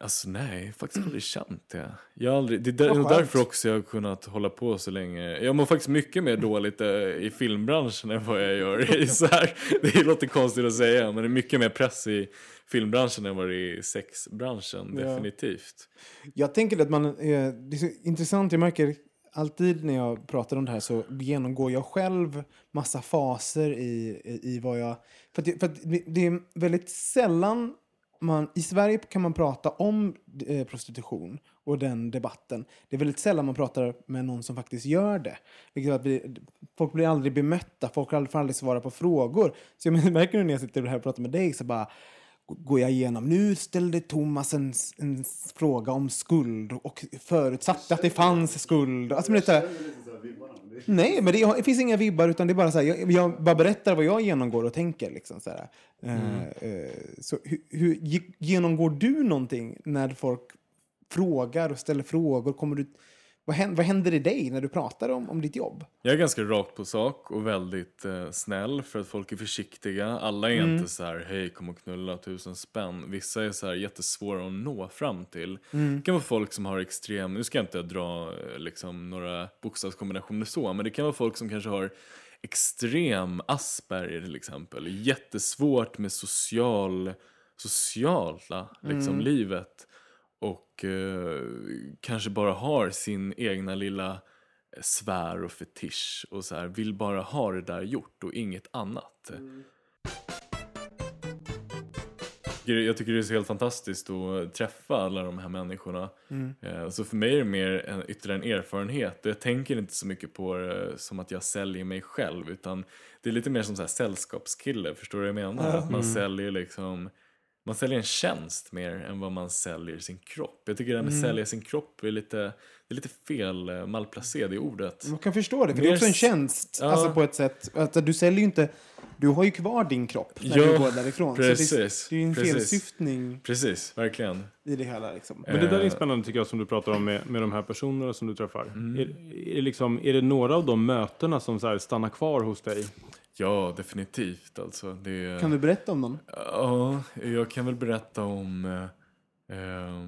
Alltså nej, faktiskt aldrig känt det. Jag har aldrig, det är där, därför också jag har kunnat hålla på så länge. Jag mår faktiskt mycket mer dåligt eh, i filmbranschen än vad jag gör i så här. Det låter konstigt att säga, men det är mycket mer press i filmbranschen än vad det är i sexbranschen, Ja. definitivt. Jag tänker att man, eh, det är så intressant, jag märker alltid när jag pratar om det här så genomgår jag själv massa faser i, i, i vad jag... För, att, för att det är väldigt sällan man, I Sverige kan man prata om eh, prostitution och den debatten. Det är väldigt sällan man pratar med någon som faktiskt gör det. Vilket att vi, folk blir aldrig bemötta, folk får aldrig, aldrig svara på frågor. Så jag märker nu när jag sitter här och pratar med dig så bara går jag igenom. Nu ställde Thomas en, en fråga om skuld och förutsatte att det fanns skuld. Alltså, men det, nej, men det, det, finns inga vibbar utan det är bara så här, jag, jag, bara berättar vad jag genomgår och tänker. Liksom, så här. Mm. Uh, så hur, hur, genomgår du någonting när folk frågar och ställer frågor? Kommer du vad händer, vad händer i dig när du pratar om, om ditt jobb? Jag är ganska rakt på sak och väldigt eh, snäll för att folk är försiktiga. Alla är mm. inte så här, hej kom och knulla tusen spänn. Vissa är så här jättesvåra att nå fram till. Mm. Det kan vara folk som har extrem, nu ska jag inte dra eh, liksom, några bokstavskombinationer så, men det kan vara folk som kanske har extrem Asperger till exempel. Jättesvårt med social, sociala liksom, mm. livet och eh, kanske bara har sin egna lilla eh, svär och fetisch och så här, vill bara ha det där gjort och inget annat. Mm. Jag tycker det är så helt fantastiskt att träffa alla de här människorna. Mm. Eh, så för mig är det mer en, ytterligare en erfarenhet. Jag tänker inte så mycket på det som att jag säljer mig själv utan det är lite mer som så här sällskapskille, förstår du vad jag menar? Mm. Att man säljer liksom man säljer en tjänst mer än vad man säljer sin kropp. Jag tycker det här med mm. sälja sin kropp är lite, det är lite fel, eh, malplacerad i ordet. Man kan förstå det, för det är också en tjänst. Ja. Alltså på ett sätt. Att du säljer ju inte, du har ju kvar din kropp när ja, du går därifrån. Precis, så det, det är ju en precis. felsyftning. Precis, verkligen. I det hela liksom. Men det där är eh. spännande tycker jag som du pratar om med, med de här personerna som du träffar. Mm. Är, är, liksom, är det några av de mötena som så stannar kvar hos dig? Ja, definitivt. Alltså, det... Kan du berätta om dem? Ja, jag kan väl berätta om eh,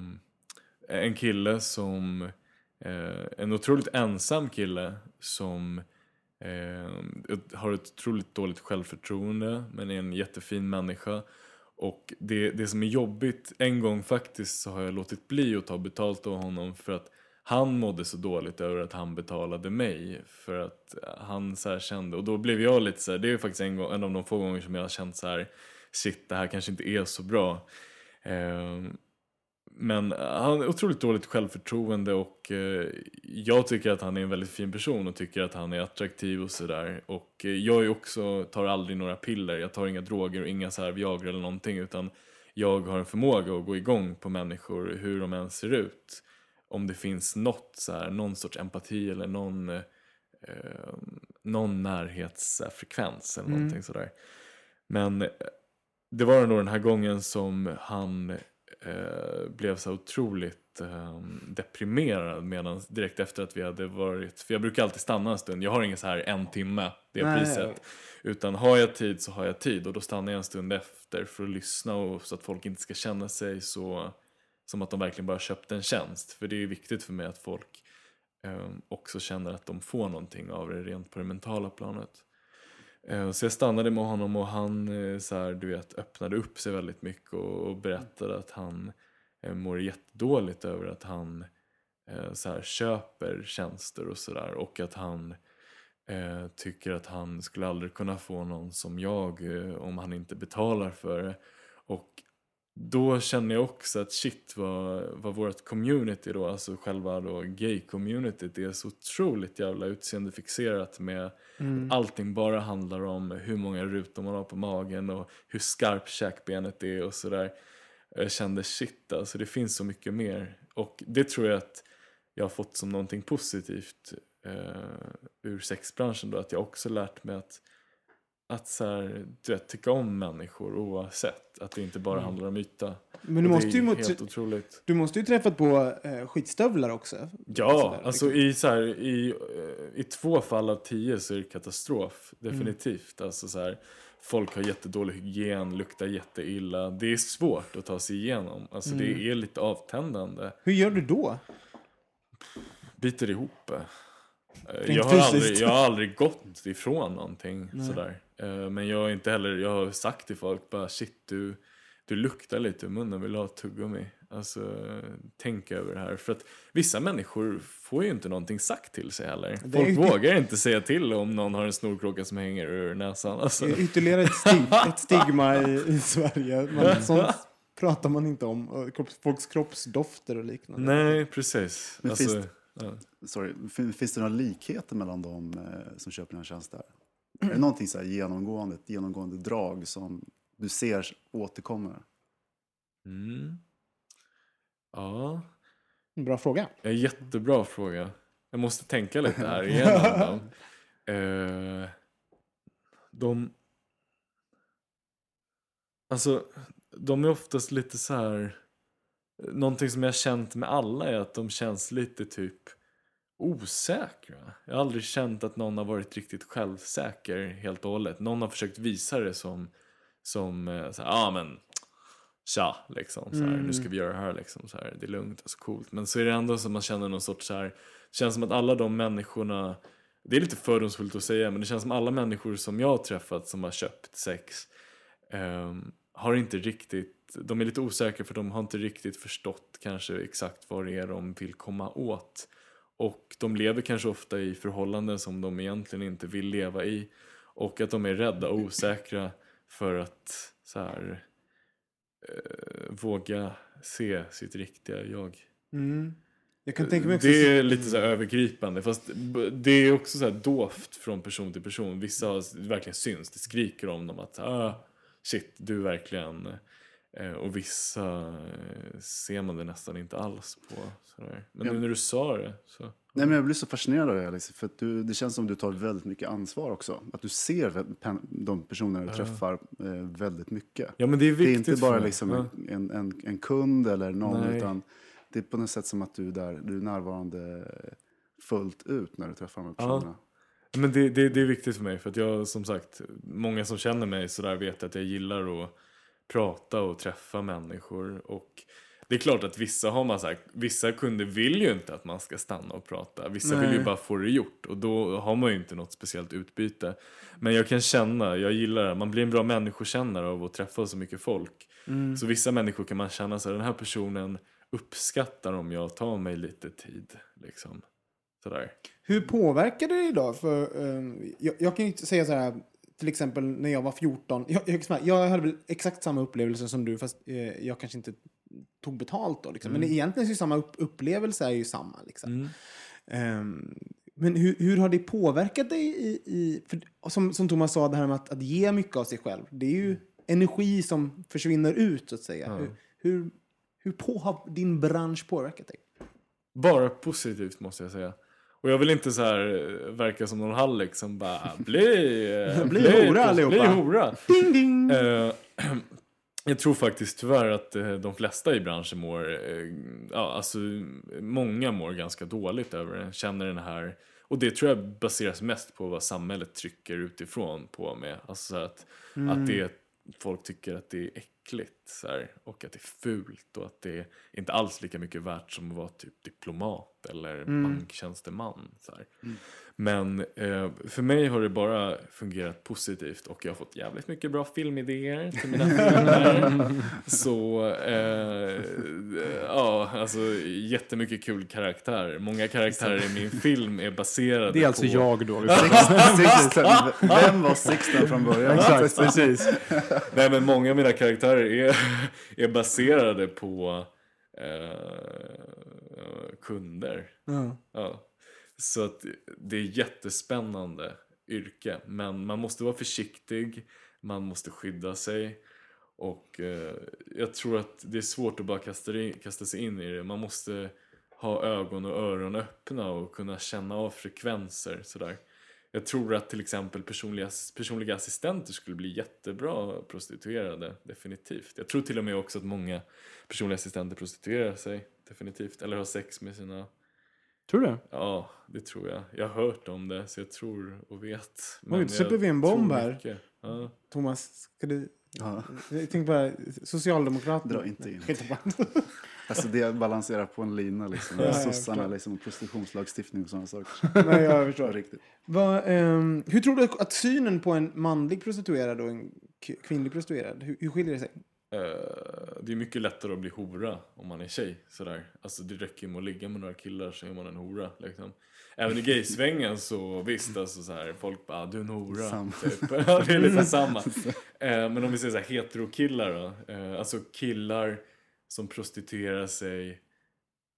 en kille som... Eh, en otroligt ensam kille som eh, har ett otroligt dåligt självförtroende men är en jättefin människa. Och det, det som är jobbigt, en gång faktiskt så har jag låtit bli att ta betalt av honom för att han mådde så dåligt över att han betalade mig för att han så kände och då blev jag lite så här, det är faktiskt en, gång, en av de få gånger som jag har känt så här shit det här kanske inte är så bra. Eh, men han har otroligt dåligt självförtroende och eh, jag tycker att han är en väldigt fin person och tycker att han är attraktiv och sådär. Och eh, jag är också, tar aldrig några piller, jag tar inga droger och inga så här Viagra eller någonting utan jag har en förmåga att gå igång på människor hur de än ser ut om det finns något, så här, någon sorts empati eller någon, eh, någon närhetsfrekvens eller mm. någonting sådär. Men eh, det var nog den här gången som han eh, blev så otroligt eh, deprimerad medan direkt efter att vi hade varit, för jag brukar alltid stanna en stund, jag har ingen så här en timme, det är priset. Utan har jag tid så har jag tid och då stannar jag en stund efter för att lyssna och så att folk inte ska känna sig så som att de verkligen bara köpt en tjänst. För det är viktigt för mig att folk eh, också känner att de får någonting av det rent på det mentala planet. Eh, så jag stannade med honom och han eh, så här, du vet, öppnade upp sig väldigt mycket och, och berättade att han eh, mår jättedåligt över att han så här, köper tjänster och sådär och att han eh, tycker att han skulle aldrig kunna få någon som jag om han inte betalar för det. Och då känner jag också att shit vad, vad vårt community då, alltså själva då gay-communityt är så otroligt jävla utseendefixerat med mm. allting bara handlar om hur många rutor man har på magen och hur skarpt käkbenet är och sådär. Jag kände shit alltså det finns så mycket mer och det tror jag att jag har fått som någonting positivt eh, ur sexbranschen då att jag också lärt mig att att så här, du vet, tycka om människor oavsett. Att det inte bara mm. handlar om yta. Men du måste, ju helt otroligt. du måste ju träffat på eh, skitstövlar också. Ja, alltså liksom. i, så här, i, eh, i två fall av tio så är det katastrof. Definitivt. Mm. Alltså så här, folk har jättedålig hygien, luktar jätteilla. Det är svårt att ta sig igenom. Alltså mm. det är lite avtändande. Hur gör du då? Biter ihop. Jag har, aldrig, jag har aldrig gått ifrån någonting Nej. sådär. Eh, men jag har inte heller, jag har sagt till folk bara shit du, du luktar lite i munnen, vill du ha ett tuggummi? Alltså tänk över det här. För att vissa människor får ju inte någonting sagt till sig heller. Folk är... vågar inte säga till om någon har en snorkråka som hänger ur näsan. Alltså. Det är ytterligare ett, stig, ett stigma i, i Sverige. Man, sånt pratar man inte om. Folks kroppsdofter och liknande. Nej, precis. Men Alltså, finns- ja. Sorry, fin- finns det några likheter mellan de eh, som köper dina tjänster? Är det någonting så här genomgående, ett genomgående drag som du ser återkommer? Mm. Ja, Bra fråga. en jättebra fråga. Jag måste tänka lite här igenom dem. Eh, de... Alltså, de är oftast lite så här... Någonting som jag har känt med alla är att de känns lite typ osäkra. Jag har aldrig känt att någon har varit riktigt självsäker helt och hållet. Någon har försökt visa det som, som eh, så ja ah, men tja, liksom. Så här, Nu ska vi göra det här, liksom. Så här, det är lugnt, alltså coolt. Men så är det ändå som man känner någon sorts så här, det känns som att alla de människorna, det är lite fördomsfullt att säga, men det känns som alla människor som jag har träffat som har köpt sex um, har inte riktigt, de är lite osäkra för de har inte riktigt förstått kanske exakt vad det är de vill komma åt. Och de lever kanske ofta i förhållanden som de egentligen inte vill leva i. Och att de är rädda och osäkra för att så här, eh, våga se sitt riktiga jag. Mm. Jag kan tänka mig också... Det är lite så här övergripande fast det är också så här dovt från person till person. Vissa har verkligen syns, det skriker om dem att ah, shit, du verkligen... eh, Och vissa eh, ser man det nästan inte alls på. Sådär. Men Ja. nu när du sa det så... Nej, men jag blir så fascinerad av det, Alex, för att du, det känns som du tar väldigt mycket ansvar också. Att du ser de personer du träffar eh, väldigt mycket. Ja men det är Det är viktigt inte för bara liksom Ja. en, en, en kund eller någon, Nej. utan det är på något sätt som att du är där, du är närvarande fullt ut när du träffar de här Ja. personerna. Men det, det, det är viktigt för mig för att jag som sagt, många som känner mig sådär vet att jag gillar att prata och träffa människor. Och det är klart att vissa har man så här, vissa kunder vill ju inte att man ska stanna och prata. Vissa vill ju Nej. bara få det gjort och då har man ju inte något speciellt utbyte. Men jag kan känna, jag gillar det, man blir en bra människokännare av att träffa så mycket folk. Så vissa människor kan man känna så här, den här personen uppskattar om jag tar mig lite tid. Liksom. Sådär. Hur påverkar det idag? För, eh, jag, jag kan ju säga så här, till exempel när jag var 14. Jag, jag, jag hade väl exakt samma upplevelse som du, fast eh, jag kanske inte tog betalt då. Liksom. Men egentligen så är samma upp, upplevelse är ju samma. Liksom. Ehm, men hur, hur har det påverkat dig i... i för, som, som Thomas sa, det här med att, att ge mycket av sig själv. Det är ju energi som försvinner ut, så att säga. Hur, hur, hur på, har din bransch påverkat dig? Bara positivt måste jag säga. Och jag vill inte så här eh, verka som någon hallick som bara bli, eh, Bli hora allihopa." Bli hora. Ding, ding! Eh, jag tror faktiskt tyvärr att de flesta i branschen mår, ja alltså många mår ganska dåligt över det. Känner den här, och det tror jag baseras mest på vad samhället trycker utifrån på med. Alltså så att, att det, folk tycker att det är äckligt så här, och att det är fult och att det är inte alls lika mycket värt som att vara typ diplomat eller banktjänsteman. Så här. Men eh, för mig har det bara fungerat positivt och jag har fått jävligt mycket bra filmidéer till mina filmer. Så eh, ja, alltså jättemycket kul karaktär. Många karaktärer i min film är baserade Det är alltså på... jag då. Sixten, vem var Sixten från början? Exakt, precis. Nej men många av mina karaktärer är, är baserade på eh, kunder. Ja. Ja. Så att det är jättespännande yrke. Men man måste vara försiktig, man måste skydda sig. Och eh, jag tror att det är svårt att bara kasta, in, kasta sig in i det. Man måste ha ögon och öron öppna och kunna känna av frekvenser. Sådär. Jag tror att till exempel personliga, personliga assistenter skulle bli jättebra prostituerade, definitivt. Jag tror till och med också att många personliga assistenter prostituerar sig, definitivt. Eller har sex med sina Tror du? Ja, det tror jag. Jag har hört om det, så jag tror och vet. Oj, jag släpper vi en bomb tror här? mycket. Ja. Thomas, ska du... Ja. Jag tänkte bara, Socialdemokraterna. Dra inte in. Bara. Alltså det balanserar på en lina liksom. Ja, Sossarna förstår. liksom, och prostitutionslagstiftning och sådana saker. Nej, jag Ja, förstår. riktigt. Vad, ehm, hur tror du att synen på en manlig prostituerad och en k- kvinnlig prostituerad, hur, hur skiljer det sig? Eh, det är mycket lättare att bli hora om man är tjej. Sådär. Alltså det räcker med att ligga med några killar så är man en hora. Liksom. Även i gaysvängen så visst, alltså så här, folk bara ah, du är en hora. Samma. Typ. Ja, det är lite samma. Eh, men om vi säger så här, heterokillar då. Eh, alltså killar som prostituerar sig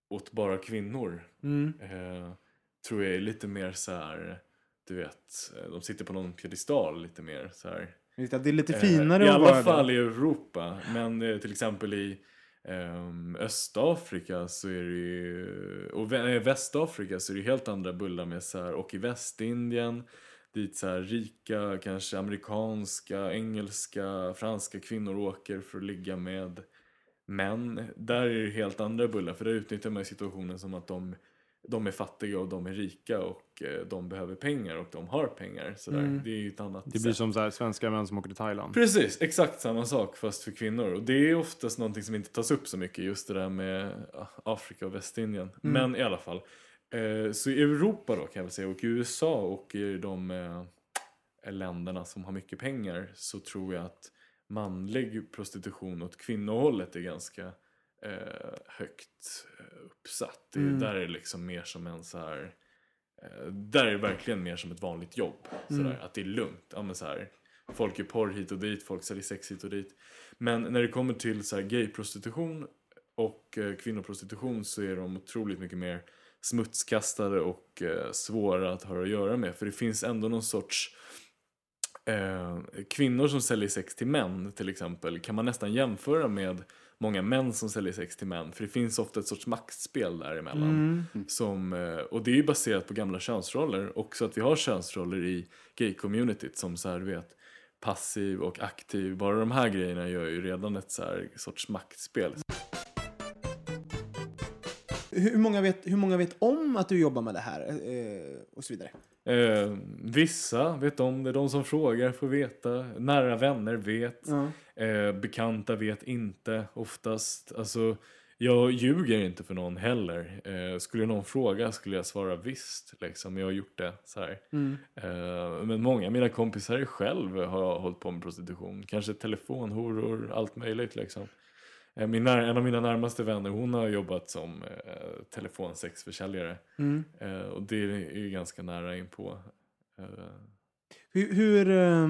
åt bara kvinnor. Mm. Tror jag är lite mer så här, du vet, de sitter på någon piedestal lite mer så här. Det är lite Eh, finare I att alla fall i Europa. Men eh, till exempel i ehm, Östafrika så är det ju, och Vä- eh, Västafrika så är det helt andra bullar med så här, och i Västindien dit så här rika, kanske amerikanska, engelska, franska kvinnor åker för att ligga med män. Där är det helt andra bullar för där utnyttjar man situationen som att de de är fattiga och de är rika och eh, de behöver pengar och de har pengar. Sådär. Mm. Det är ju ett annat Det blir sätt. som så här, svenska män som åker till Thailand. Precis, exakt samma sak fast för kvinnor. Och det är oftast någonting som inte tas upp så mycket, just det där med ja, Afrika och Västindien. Men i alla fall. Eh, så i Europa då kan jag väl säga, och i USA och i de eh, länderna som har mycket pengar så tror jag att manlig prostitution åt kvinnohållet är ganska eh, högt eh, uppsatt. Det, Mm. Där är det liksom mer som en så här Eh, Där är det verkligen mer som ett vanligt jobb. Sådär, Att det är lugnt. Ja, men så här, folk gör porr hit och dit, folk säljer sex hit och dit. Men när det kommer till så här, gayprostitution och eh, kvinnoprostitution så är de otroligt mycket mer smutskastade och eh, svåra att ha att göra med. För det finns ändå någon sorts eh, kvinnor som säljer sex till män till exempel kan man nästan jämföra med många män som säljer sex till män. För det finns ofta ett sorts maktspel däremellan. Som, eh, och det är ju baserat på gamla könsroller. Också att vi har könsroller i gay-communityt som så här, du vet, passiv och aktiv. Bara de här grejerna gör ju redan ett så här sorts maktspel. Hur många, vet, hur många vet om att du jobbar med det här? Eh, och så vidare. Eh, vissa vet om det, de som frågar får veta. Nära vänner vet. Ja. Eh, bekanta vet inte oftast. Alltså, jag ljuger inte för någon heller. Eh, skulle någon fråga skulle jag svara visst. Liksom. Jag har gjort det. Så här. Mm. Eh, men många av mina kompisar själv har hållit på med prostitution. Kanske telefonhoror, allt möjligt. Liksom. Eh, min en av mina närmaste vänner hon har jobbat som eh, telefonsexförsäljare. Mm. Eh, och det är ju ganska nära inpå. Eh, Hur, hur, eh,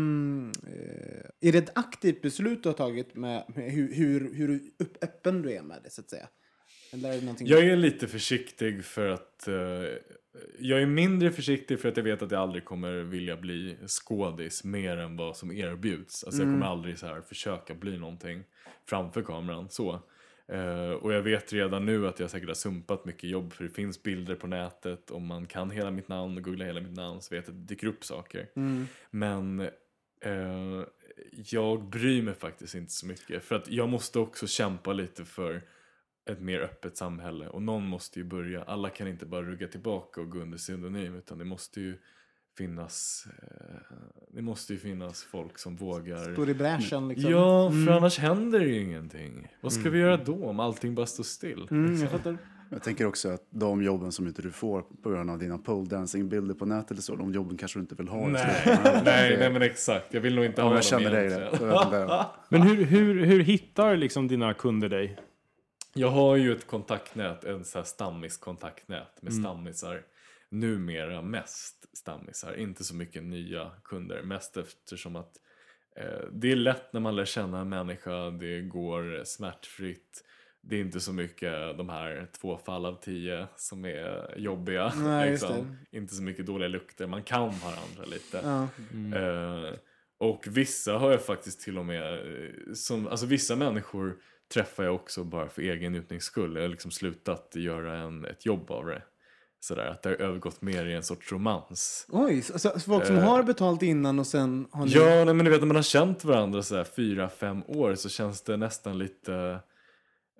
är det ett aktivt beslut du har tagit med, med hur, hur, hur upp, öppen du är med det, så att säga? Eller är någonting... Jag är lite försiktig för att eh, jag är mindre försiktig för att jag vet att jag aldrig kommer vilja bli skådis mer än vad som erbjuds. Alltså jag kommer aldrig så här försöka bli någonting framför kameran så. Eh, och jag vet redan nu att jag säkert har sumpat mycket jobb för det finns bilder på nätet om man kan hela mitt namn och googlar hela mitt namn så vet jag att det dyker upp saker. Mm. Men eh, jag bryr mig faktiskt inte så mycket för att jag måste också kämpa lite för ett mer öppet samhälle och någon måste ju börja. Alla kan inte bara rugga tillbaka och gå under pseudonym utan det måste ju finnas eh, det måste ju finnas folk som vågar Står i bräschen liksom? Ja, för annars händer det ju ingenting. Vad ska vi göra då om allting bara står still? Mm, jag fattar. Jag tänker också att de jobben som inte du får på grund av dina pole dancing-bilder på nätet eller så, de jobben kanske du inte vill ha. Nej, nej, nej men exakt. Jag vill nog inte Ja, ha jag dem känner dig det. Jag. Men hur, hur, hur hittar liksom dina kunder dig? Jag har ju ett kontaktnät, en så här stammiskontaktnät med stammisar. Numera mest stammisar, inte så mycket nya kunder. Mest eftersom att eh, det är lätt när man lär känna en människa, det går smärtfritt. Det är inte så mycket de här två fall av tio som är jobbiga. Nej, liksom. Inte så mycket dåliga lukter, man kan varandra lite. Ja. Eh, och vissa har jag faktiskt till och med, eh, som, alltså vissa människor träffar jag också bara för egen njutnings skull. Jag har liksom slutat göra en, ett jobb av det. Sådär, att det har övergått mer i en sorts romans. Oj, så, så folk som Eh. har betalt innan och sen har ni... Ja, nej, men du vet när man har känt varandra så här fyra, fem år så känns det nästan lite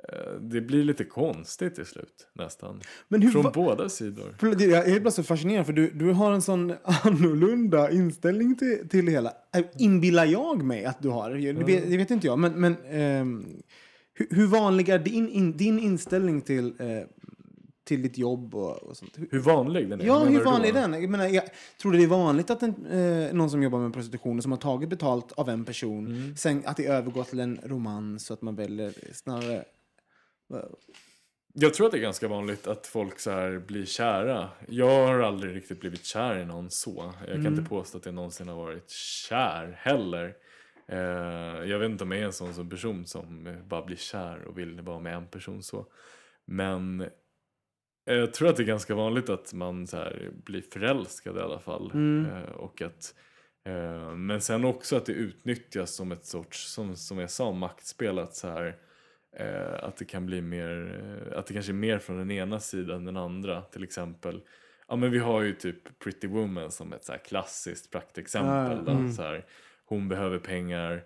eh, det blir lite konstigt till slut nästan. Men hur Från va- båda sidor. För det- Jag är bara så fascinerad för du, du har en sån annorlunda inställning till, till det hela. Äh, Inbillar jag mig att du har. Det vet, det vet inte jag. Men, men ehm, hur, hur vanlig är din, in, din inställning till, eh, till ditt jobb och, och sånt. Hur vanlig den är? Ja, hur vanlig är den? Jag, menar, jag tror det är vanligt att en, eh, någon som jobbar med prostitution som har tagit betalt av en person, Mm. sen att det övergår till en romans så att man väljer snarare... Jag tror att det är ganska vanligt att folk så här blir kära. Jag har aldrig riktigt blivit kär i någon så. Jag kan inte påstå att jag någonsin har varit kär heller. Eh, jag vet inte om jag är en sån som person som bara blir kär och vill vara med en person så. Men jag tror att det är ganska vanligt att man så här blir förälskad i alla fall. Eh, och att, eh, men sen också att det utnyttjas som ett sorts, som, som jag sa, maktspel. Att så här, eh, att det kan bli mer, att det kanske är mer från den ena sidan än den andra. Till exempel, ja men vi har ju typ Pretty Woman som ett så här klassiskt praktexempel. Ja, Då, så här, hon behöver pengar,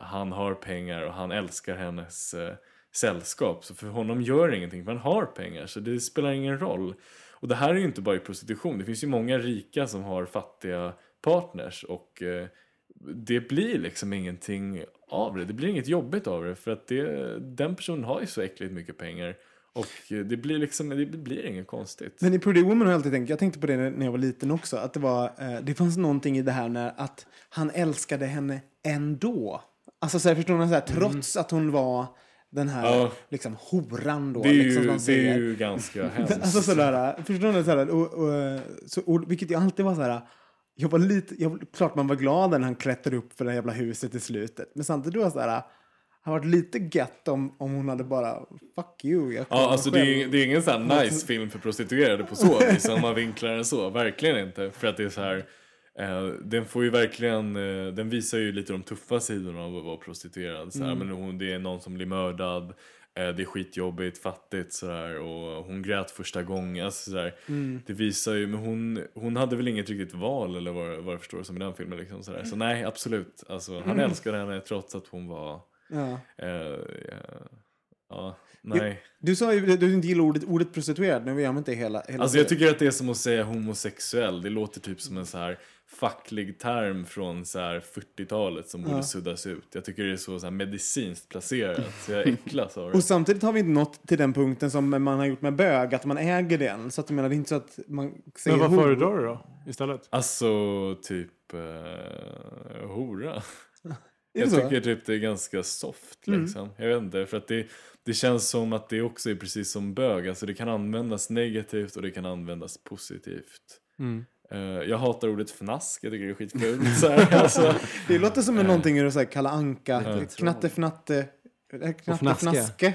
han har pengar och han älskar hennes sällskap. Så för honom gör det ingenting, för han har pengar. Så det spelar ingen roll. Och det här är ju inte bara i prostitution. Det finns ju många rika som har fattiga partners. Och eh, det blir liksom ingenting av det. Det blir inget jobbigt av det. För att det, den personen har ju så äckligt mycket pengar. Och eh, det blir liksom, det blir inget konstigt. Men i Pretty Woman har jag alltid tänkt, jag tänkte på det när jag var liten också, att det var, eh, det fanns någonting i det här när att han älskade henne ändå. Alltså så här, förstår ni, så här, trots att hon var den här. Ja. liksom horan då. det är ju, liksom, som man det är ju ganska hemskt. Alltså sådär, förstår ni? Sådär, och, och, så, och, vilket jag alltid var såhär, jag var lite, jag, klart man var glad när han klättrade upp för det jävla huset i slutet. Men samtidigt var jag såhär, han varit lite gött om, om hon hade bara, fuck you, jag Ja, alltså det är, det är ingen sån nice film för prostituerade på så vis, om man vinklar den så. Verkligen inte. För att det är så här, den får ju verkligen, eh, den visar ju lite de tuffa sidorna av att vara prostituerad. Så här. Men hon, det är någon som blir mördad, eh, det är skitjobbigt, fattigt sådär. Och hon grät första gången. Alltså, sådär. Det visar ju, men hon, hon hade väl inget riktigt val eller vad, vad jag förstår som i den filmen. Liksom, sådär. Så nej, absolut. Alltså, han älskade henne trots att hon var Ja. Eh, ja, ja, nej. Du sa ju att du inte gillar ordet, ordet prostituerad, men vi använder inte hela, hela Alltså jag tycker att det är som att säga homosexuell. Det låter typ som en så här facklig term från så här 40-talet som borde suddas ut. Jag tycker det är så, så här medicinskt placerat. Så jag äcklas av det. Och samtidigt har vi inte nått till den punkten som man har gjort med bög, att man äger den. Så att jag menar, det är inte så att man säger Men vad hor. föredrar du då istället? Alltså typ eh, hora. Jag så? tycker typ det är ganska soft liksom. Jag vet inte, för att det, det känns som att det också är precis som bög. Alltså det kan användas negativt och det kan användas positivt. Eh, jag hatar ordet fnask, jag tycker det är skitfult. Så här, alltså. Det låter som en någonting ur så här Kalle Anka, knatte fnatte, eh, knatte fnaske. fnaske.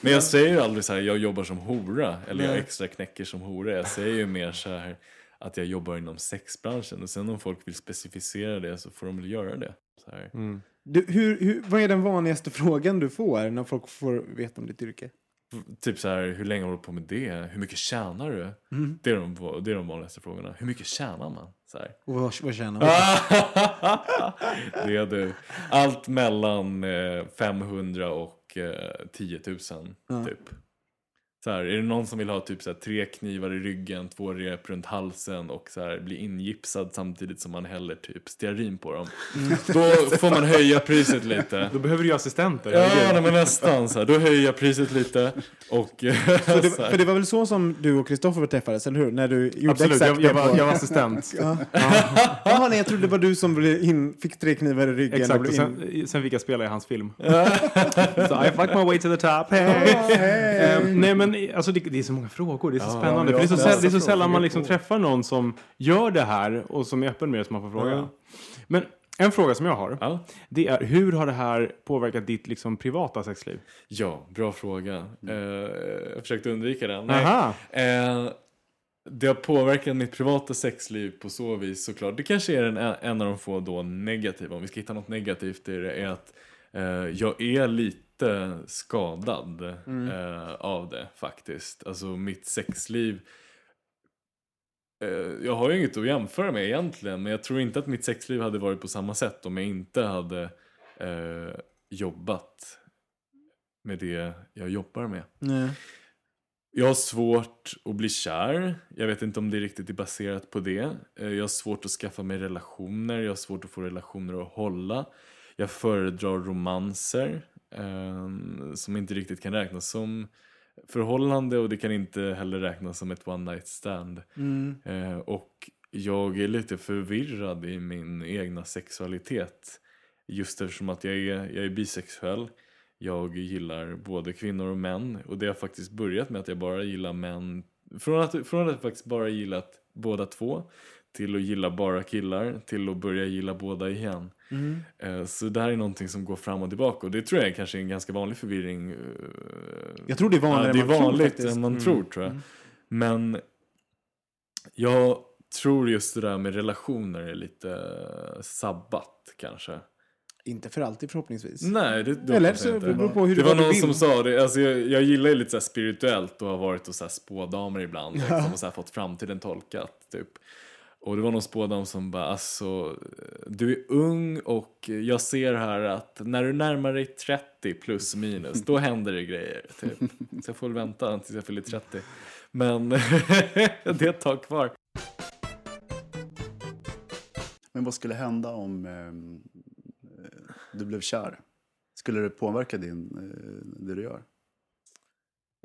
Men jag säger ju aldrig så här, jag jobbar som hora. Eller jag extra knäcker som hora. Jag säger ju mer så här att jag jobbar inom sexbranschen. Och sen om folk vill specificera det så får de väl göra det. Så här. Du, hur, hur, vad är den vanligaste frågan du får när folk får veta om ditt yrke? Typ så här, hur länge håller du på med det? Hur mycket tjänar du? Det, är de, det är de vanligaste frågorna. Hur mycket tjänar man? Så här. Och vad, vad tjänar man? det är du. Allt mellan eh, 500 och eh, 10 000 typ. Så här, är det någon som vill ha typ så här, tre knivar i ryggen, två rep runt halsen och så här, bli ingipsad samtidigt som man häller typ stearin på dem. Då får man höja priset lite. Då behöver du ju assistenter. Ja, nej, men nästan så här. Då höjer jag priset lite. Och, För det, så här. för det var väl så som du och Kristoffer träffades, eller hur? När du gjorde Absolut, exakt jag, jag, var, jag var assistent. Jaha, nej, jag trodde det var du som blev in, fick tre knivar i ryggen. och Exakt, och blev in... sen, sen fick jag spela i hans film. så I fuck my way to the top. Hey. Ehm, nej men alltså det, det är så många frågor, det är så spännande. För det är så, ja, det är så sällan man liksom träffar någon som gör det här och som är öppen med det som man får fråga. Men en fråga som jag har, Ja. det är hur har det här påverkat ditt liksom, privata sexliv? Ja, bra fråga. Eh, jag försökte undvika den. Aha. Eh, det har påverkat mitt privata sexliv på så vis såklart. Det kanske är en, en av de få då negativa, om vi ska hitta något negativt i det, är att eh, jag är lite skadad eh, av det faktiskt. Alltså mitt sexliv eh, jag har ju inget att jämföra med egentligen, men jag tror inte att mitt sexliv hade varit på samma sätt om jag inte hade eh, jobbat med det jag jobbar med. Nej. Jag har svårt att bli kär. Jag vet inte om det riktigt är baserat på det. Eh, Jag har svårt att skaffa mig relationer. Jag har svårt att få relationer att hålla. Jag föredrar romanser som inte riktigt kan räknas som förhållande och det kan inte heller räknas som ett one night stand. Mm. Eh, och jag är lite förvirrad i min egna sexualitet. Just eftersom att jag är, jag är bisexuell. Jag gillar både kvinnor och män. Och det har faktiskt börjat med att jag bara gillar män. Från att, från att jag faktiskt bara gillat båda två. Till att gilla bara killar. Till att börja gilla båda igen. Mm. Eh, Så det här är någonting som går fram och tillbaka. Och det tror jag kanske är en ganska vanlig förvirring. eh, Jag tror det är vanligare ja, det är vanligt än man Mm. tror tror jag. Men jag tror just det där med relationer är lite eh, sabbat kanske. Inte för alltid förhoppningsvis. Nej, det, det Eller så det beror på hur det var du någon som sa det, alltså jag, jag gillar ju lite så spirituellt och har varit och så här spådamer ibland liksom, och så fått framtiden tolkat typ. Och det var någon spådam som bara, alltså du är ung och jag ser här att när du närmar dig 30 plus minus, då händer det grejer. Typ. Så jag får väl vänta tills jag fyller 30. Men det är ett tag kvar. Men vad skulle hända om eh, du blev kär? Skulle det påverka din, eh, det du gör?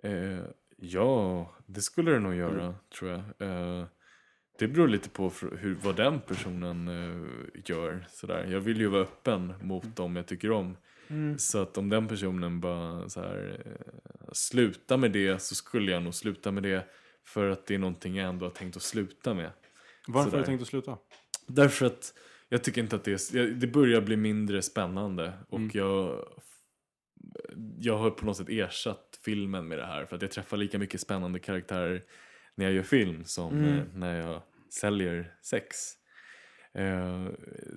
Eh, ja, det skulle det nog göra, tror jag. Det beror lite på hur, vad den personen eh, gör. Sådär. Jag vill ju vara öppen mot dem jag tycker om. Så att om den personen bara så här, eh, sluta med det så skulle jag nog sluta med det. För att det är någonting jag ändå har tänkt att sluta med. Varför har du tänkt att sluta? Därför att jag tycker inte att det är, det börjar bli mindre spännande och jag, jag har på något sätt ersatt filmen med det här för att jag träffar lika mycket spännande karaktärer när jag gör film som eh, när jag säljer sex. Eh,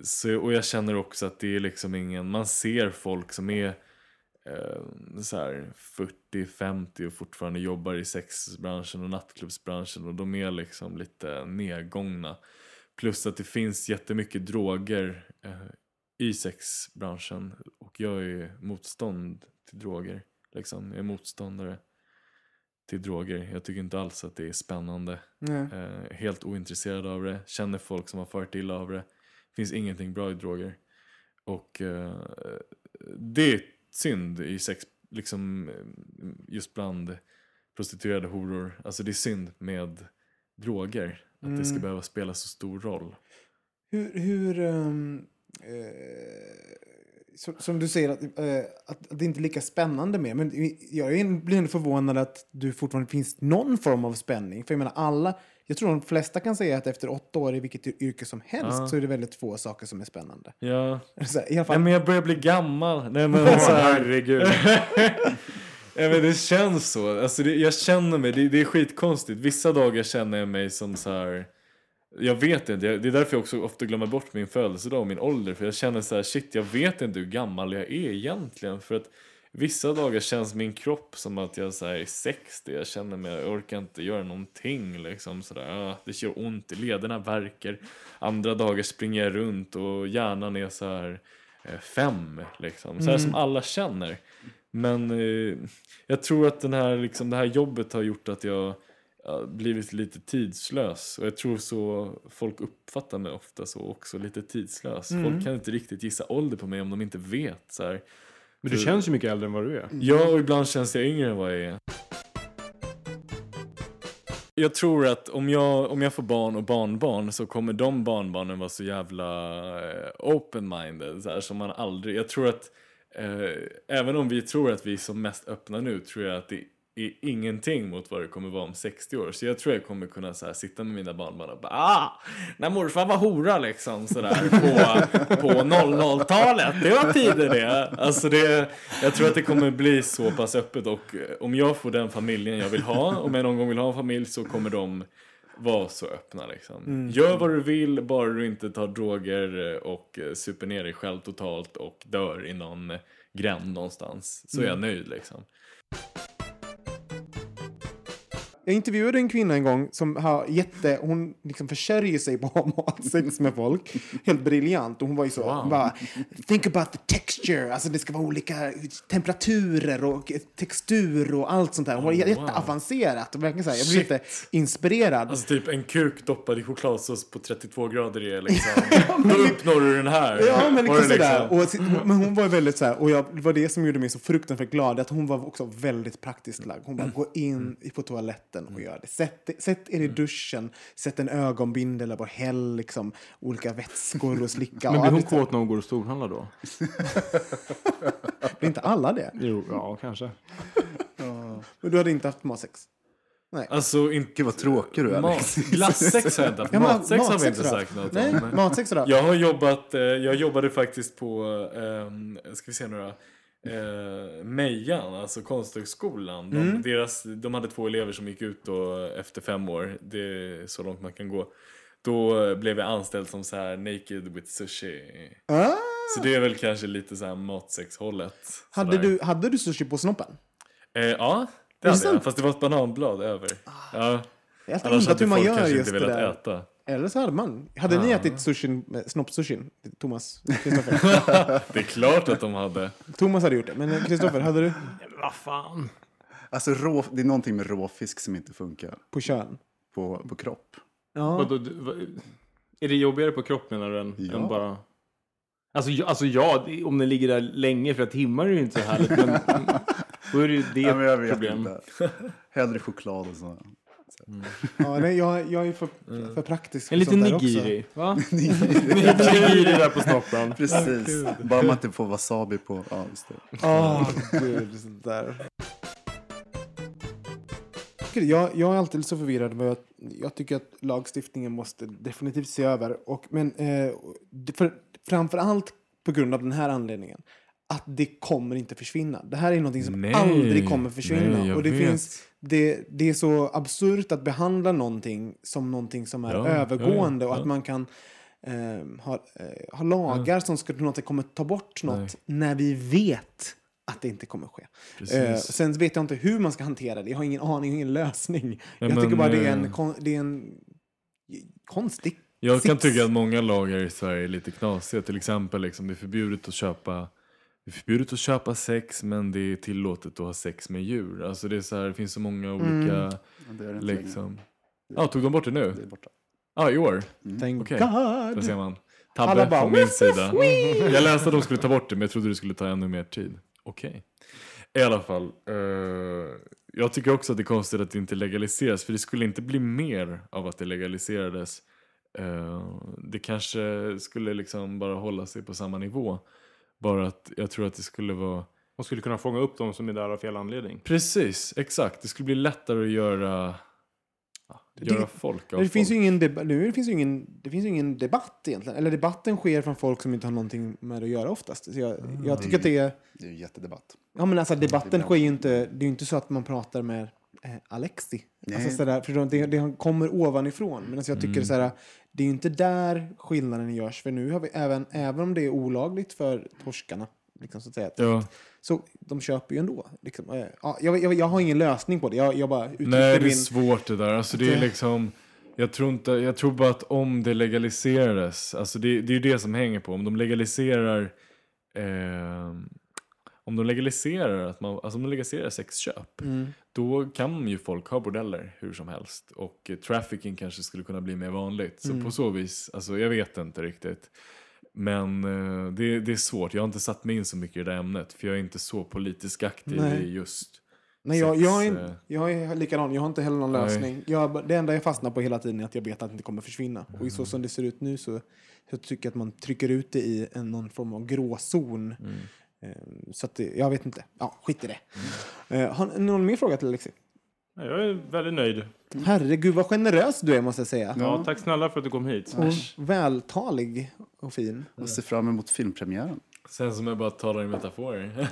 så, och jag känner också att det är liksom ingen, man ser folk som är eh, så här 40-50 och fortfarande jobbar i sexbranschen och nattklubbsbranschen och de är liksom lite nedgångna. Plus att det finns jättemycket droger eh, i sexbranschen och jag är motstånd till droger. Liksom. Jag är motståndare till droger. Jag tycker inte alls att det är spännande. Eh, helt ointresserad av det. Känner folk som har farit illa av det. Finns ingenting bra i droger. Och eh, det är synd i sex, liksom just bland prostituerade horor. Alltså det är synd med droger. Att det ska behöva spela så stor roll. Hur, hur ehm, eh, som, som du säger, att, eh, att, att det inte är lika spännande mer. Men jag är- blir ändå förvånad att du fortfarande finns någon form av spänning. För jag menar alla, jag tror de flesta kan säga att efter åtta år i vilket yrke som helst Ja. så är det väldigt få saker som är spännande. Ja, Så här, I alla Nej, fall, men jag börjar bli gammal. Nej, men så här, Herregud. ja, men det känns så. Alltså, det, jag känner mig, det, det är skitkonstigt. Vissa dagar känner jag mig som så här. Jag vet inte, det är därför jag också ofta glömmer bort min födelsedag och min ålder. För jag känner så här, shit jag vet inte hur gammal jag är egentligen. För att vissa dagar känns min kropp som att jag så här, är 60. Jag känner mig, jag orkar inte göra någonting liksom sådär. Ah, det gör ont, lederna värker. Andra dagar springer jag runt och hjärnan är så här eh, fem liksom. Så här som alla känner. Men eh, jag tror att den här, liksom, det här jobbet har gjort att jag ja, blivit lite tidslös. Och jag tror så folk uppfattar mig ofta så också, lite tidslös. Folk kan inte riktigt gissa ålder på mig om de inte vet. Så här. Men du känns ju mycket äldre än vad du är. Ja, och ibland känns jag yngre än vad jag är. Jag tror att om jag, om jag får barn och barnbarn så kommer de barnbarnen vara så jävla eh, open-minded. Så här, som man aldrig... Jag tror att eh, även om vi tror att vi är som mest öppna nu tror jag att det är ingenting mot vad det kommer vara om 60 år. Så jag tror jag kommer kunna så här, sitta med mina barnbarn och bara ah, när morfar var hora liksom sådär på, på 00-talet. Det var tider det. Alltså det. Jag tror att det kommer bli så pass öppet och eh, om jag får den familjen jag vill ha, om jag någon gång vill ha en familj så kommer de vara så öppna liksom. Gör vad du vill, bara du inte tar droger eh, och eh, super ner dig själv totalt och dör i någon gränd någonstans. Så är jag nöjd liksom. Jag intervjuade en kvinna en gång som har jätte, hon liksom försörjer sig på att ha matsex med folk. Helt briljant. Och hon var ju så, hon bara, think about the texture. Alltså det ska vara olika temperaturer och textur och allt sånt där. Hon var Oh, wow. jätteavancerat. Och verkligen så här, jag blev lite inspirerad. Alltså typ en kuk doppad i chokladsås på 32 grader är liksom... Då uppnår du den här. Ja, men liksom sådär. Och, men hon var väldigt så här, och jag, det var det som gjorde mig så fruktansvärt glad, att hon var också väldigt praktiskt lagd. Hon bara, gå in på toaletten och gör det. Sätt, sätt er i duschen, sätt en ögonbindel och bara häll liksom olika vätskor och slicka. Men blir hon kåt när hon går och storhandlar då? Blir inte alla det? Jo, ja, kanske. Men du hade inte haft matsex? Alltså inte... Gud vad tråkig du är Alex. glassex har jag inte haft. Ja, men Matsex har vi matsex inte då? sagt något Nej, om. matsex då? Jag har jobbat, eh, jag jobbade faktiskt på, eh, ska vi se nu då, eh, Mejan, alltså Konsthögskolan. De, Mm. deras, de hade två elever som gick ut då efter fem år, det är så långt man kan gå. Då blev jag anställd som så här naked with sushi. Ah, Så det är väl kanske lite så här matsexhållet. hade, sådär. du, hade du sushi på snoppen? Eh, ja, det hade sant? jag. Fast det var ett bananblad över. Ja. Jag har alltid undrat hur man gör kanske just inte det där. äta. Eller så hade man. Hade ni ätit sushi, snoppsushin? Thomas? Kristoffer? Det är klart att de hade. Thomas hade gjort det, men Kristoffer, hade du? Vad fan? Alltså rå, det är någonting med råfisk som inte funkar På kön? på, på kropp. Ja. Vadå, du- vad- är det jobbigare på kropp menar du än, Ja. än bara... Alltså, ja, alltså ja, det- om den ligger där länge, flera timmar är det ju inte så härligt. Men då är det ju det Ja, men jag vet problem. inte. Hellre choklad och så. ja nej, jag, jag är för, för praktisk. En liten nigiri, va? nigiri där på snoppen. Precis. Bara man inte får wasabi på. Ja, just det. Åh, gud. Sånt där. Jag, jag är alltid så förvirrad. Med att jag tycker att lagstiftningen måste definitivt se över. Och, men eh, för, framför allt på grund av den här anledningen. Att det kommer inte försvinna. Det här är någonting som Nej, aldrig kommer försvinna. nej, och det, vet. finns, det, det är så absurt att behandla någonting som någonting som är Ja, övergående. ja, och ja. att man kan eh, ha, eh, ha lagar som ska på något sätt kommer ta bort något Nej. när vi vet att det inte kommer ske. Eh, sen vet jag inte hur man ska hantera det. Jag har ingen aning, ingen lösning. Ja, jag tycker men, bara det är en, eh, det är en konstig Jag kan tycka att många lagar i Sverige är lite knasiga. Till exempel liksom, det är förbjudet att köpa det är förbjudet att köpa sex men det är tillåtet att ha sex med djur. Alltså det, är så här, det finns så många olika... Mm. Men det är det inte längre. Liksom... Ja, tog de bort det nu? Det är borta. Ja, i år. Thank Okej. Där God. ser man. Tabbe bara, från min "Woof, sida. Jag läste att de skulle ta bort det men jag trodde det skulle ta ännu mer tid. Okej. I alla fall. eh, jag tycker också att det är konstigt att det inte legaliseras. För det skulle inte bli mer av att det legaliserades. Eh, det kanske skulle liksom bara hålla sig på samma nivå. Bara att jag tror att det skulle vara... Man skulle kunna fånga upp de som är där av fel anledning. Precis, exakt. Det skulle bli lättare att göra, Det- göra folk av Det finns, ju folk. ingen deba- nu, det, finns ju ingen, det finns ingen debatt egentligen. Eller debatten sker från folk som inte har någonting med det att göra oftast. Så jag, jag tycker att det är... Det är ju jättedebatt. Ja, men alltså debatten sker ju inte... Det är ju inte så att man pratar med eh, Alexi. Alltså, sådär, för det, det kommer ovanifrån. Men alltså, jag tycker så här, det är ju inte där skillnaden görs. För nu har vi även, även om det är olagligt för torskarna, liksom, så att säga, Ja. så de köper ju ändå. Liksom, eh, ja, jag, jag, jag har ingen lösning på det. Jag, jag bara Nej, det är min... svårt det där. Alltså, det är Det- liksom, jag, tror inte, jag tror bara att om det legaliserades, alltså det, det är ju det som hänger på. Om de legaliserar eh, om de legaliserar, att man, alltså om de legaliserar sexköp, Mm. då kan ju folk ha bordeller hur som helst. Och eh, trafficking kanske skulle kunna bli mer vanligt. Så Mm. på så vis, alltså jag vet inte riktigt. Men eh, det, det är svårt, jag har inte satt mig in så mycket i det ämnet. För jag är inte så politiskt aktiv Nej. i just Nej, jag, jag, eh, är, jag är likadan. Jag har inte heller någon Nej. lösning. Jag, det enda jag fastnar på hela tiden är att jag vet att det inte kommer försvinna. Och i så som det ser ut nu så, så tycker jag att man trycker ut det i en, någon form av gråzon. Mm. Eh, Så att det, jag vet inte. Ja, skit i det. Eh, har ni någon mer fråga till Alexi? Ja, Jag är väldigt nöjd. Herregud vad generös du är måste jag säga. Ja, tack snälla för att du kom hit. Och vältalig och fin. Jag ser fram emot filmpremiären. Sen som jag bara talar i metaforer.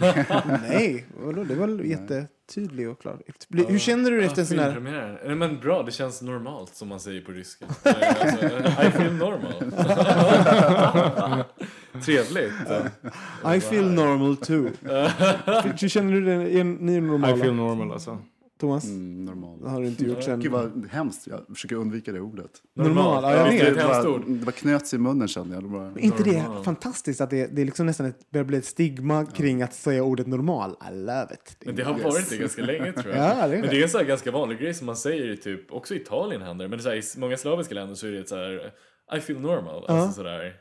Nej, vadå? det var väl jättetydlig och klar. Hur känner du dig efter en sån här... Men bra, det känns normalt som man säger på ryska. Eh, alltså, eh, I feel normal. Trevligt. I feel normal too. Hur känner du dig? Är ni normala? I feel normal alltså. Thomas? Mm, normal. Det har du inte gjort sen. Gud vad hemskt, jag försöker undvika det ordet. Normal, ja, jag Ja, vet. det är Det, ett hemskt bara, ord. det bara knöts i munnen kände jag. Det bara, inte det Normal. fantastiskt att det, det är liksom nästan ett, börjar bli ett stigma kring att säga ordet normal? I love it. Men det har varit det ganska länge tror jag. Ja, det är men det är en sån här ganska vanlig grej som man säger i typ, också i Italien händer det, men det är så här, i många slaviska länder så är det så här I feel normal. Alltså sådär.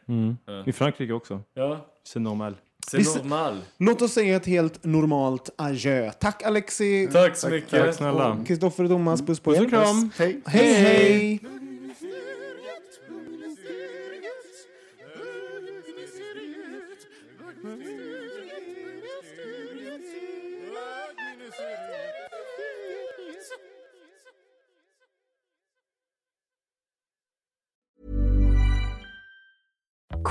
I Frankrike också. Ja, C'est normal. c'est normal. Låt oss säga ett helt normalt adjö. Tack Alexi. Tack så mycket. Tack snälla. Kristoffer och Thomas, puss på Puss er. och kram. hej! Hej, hej!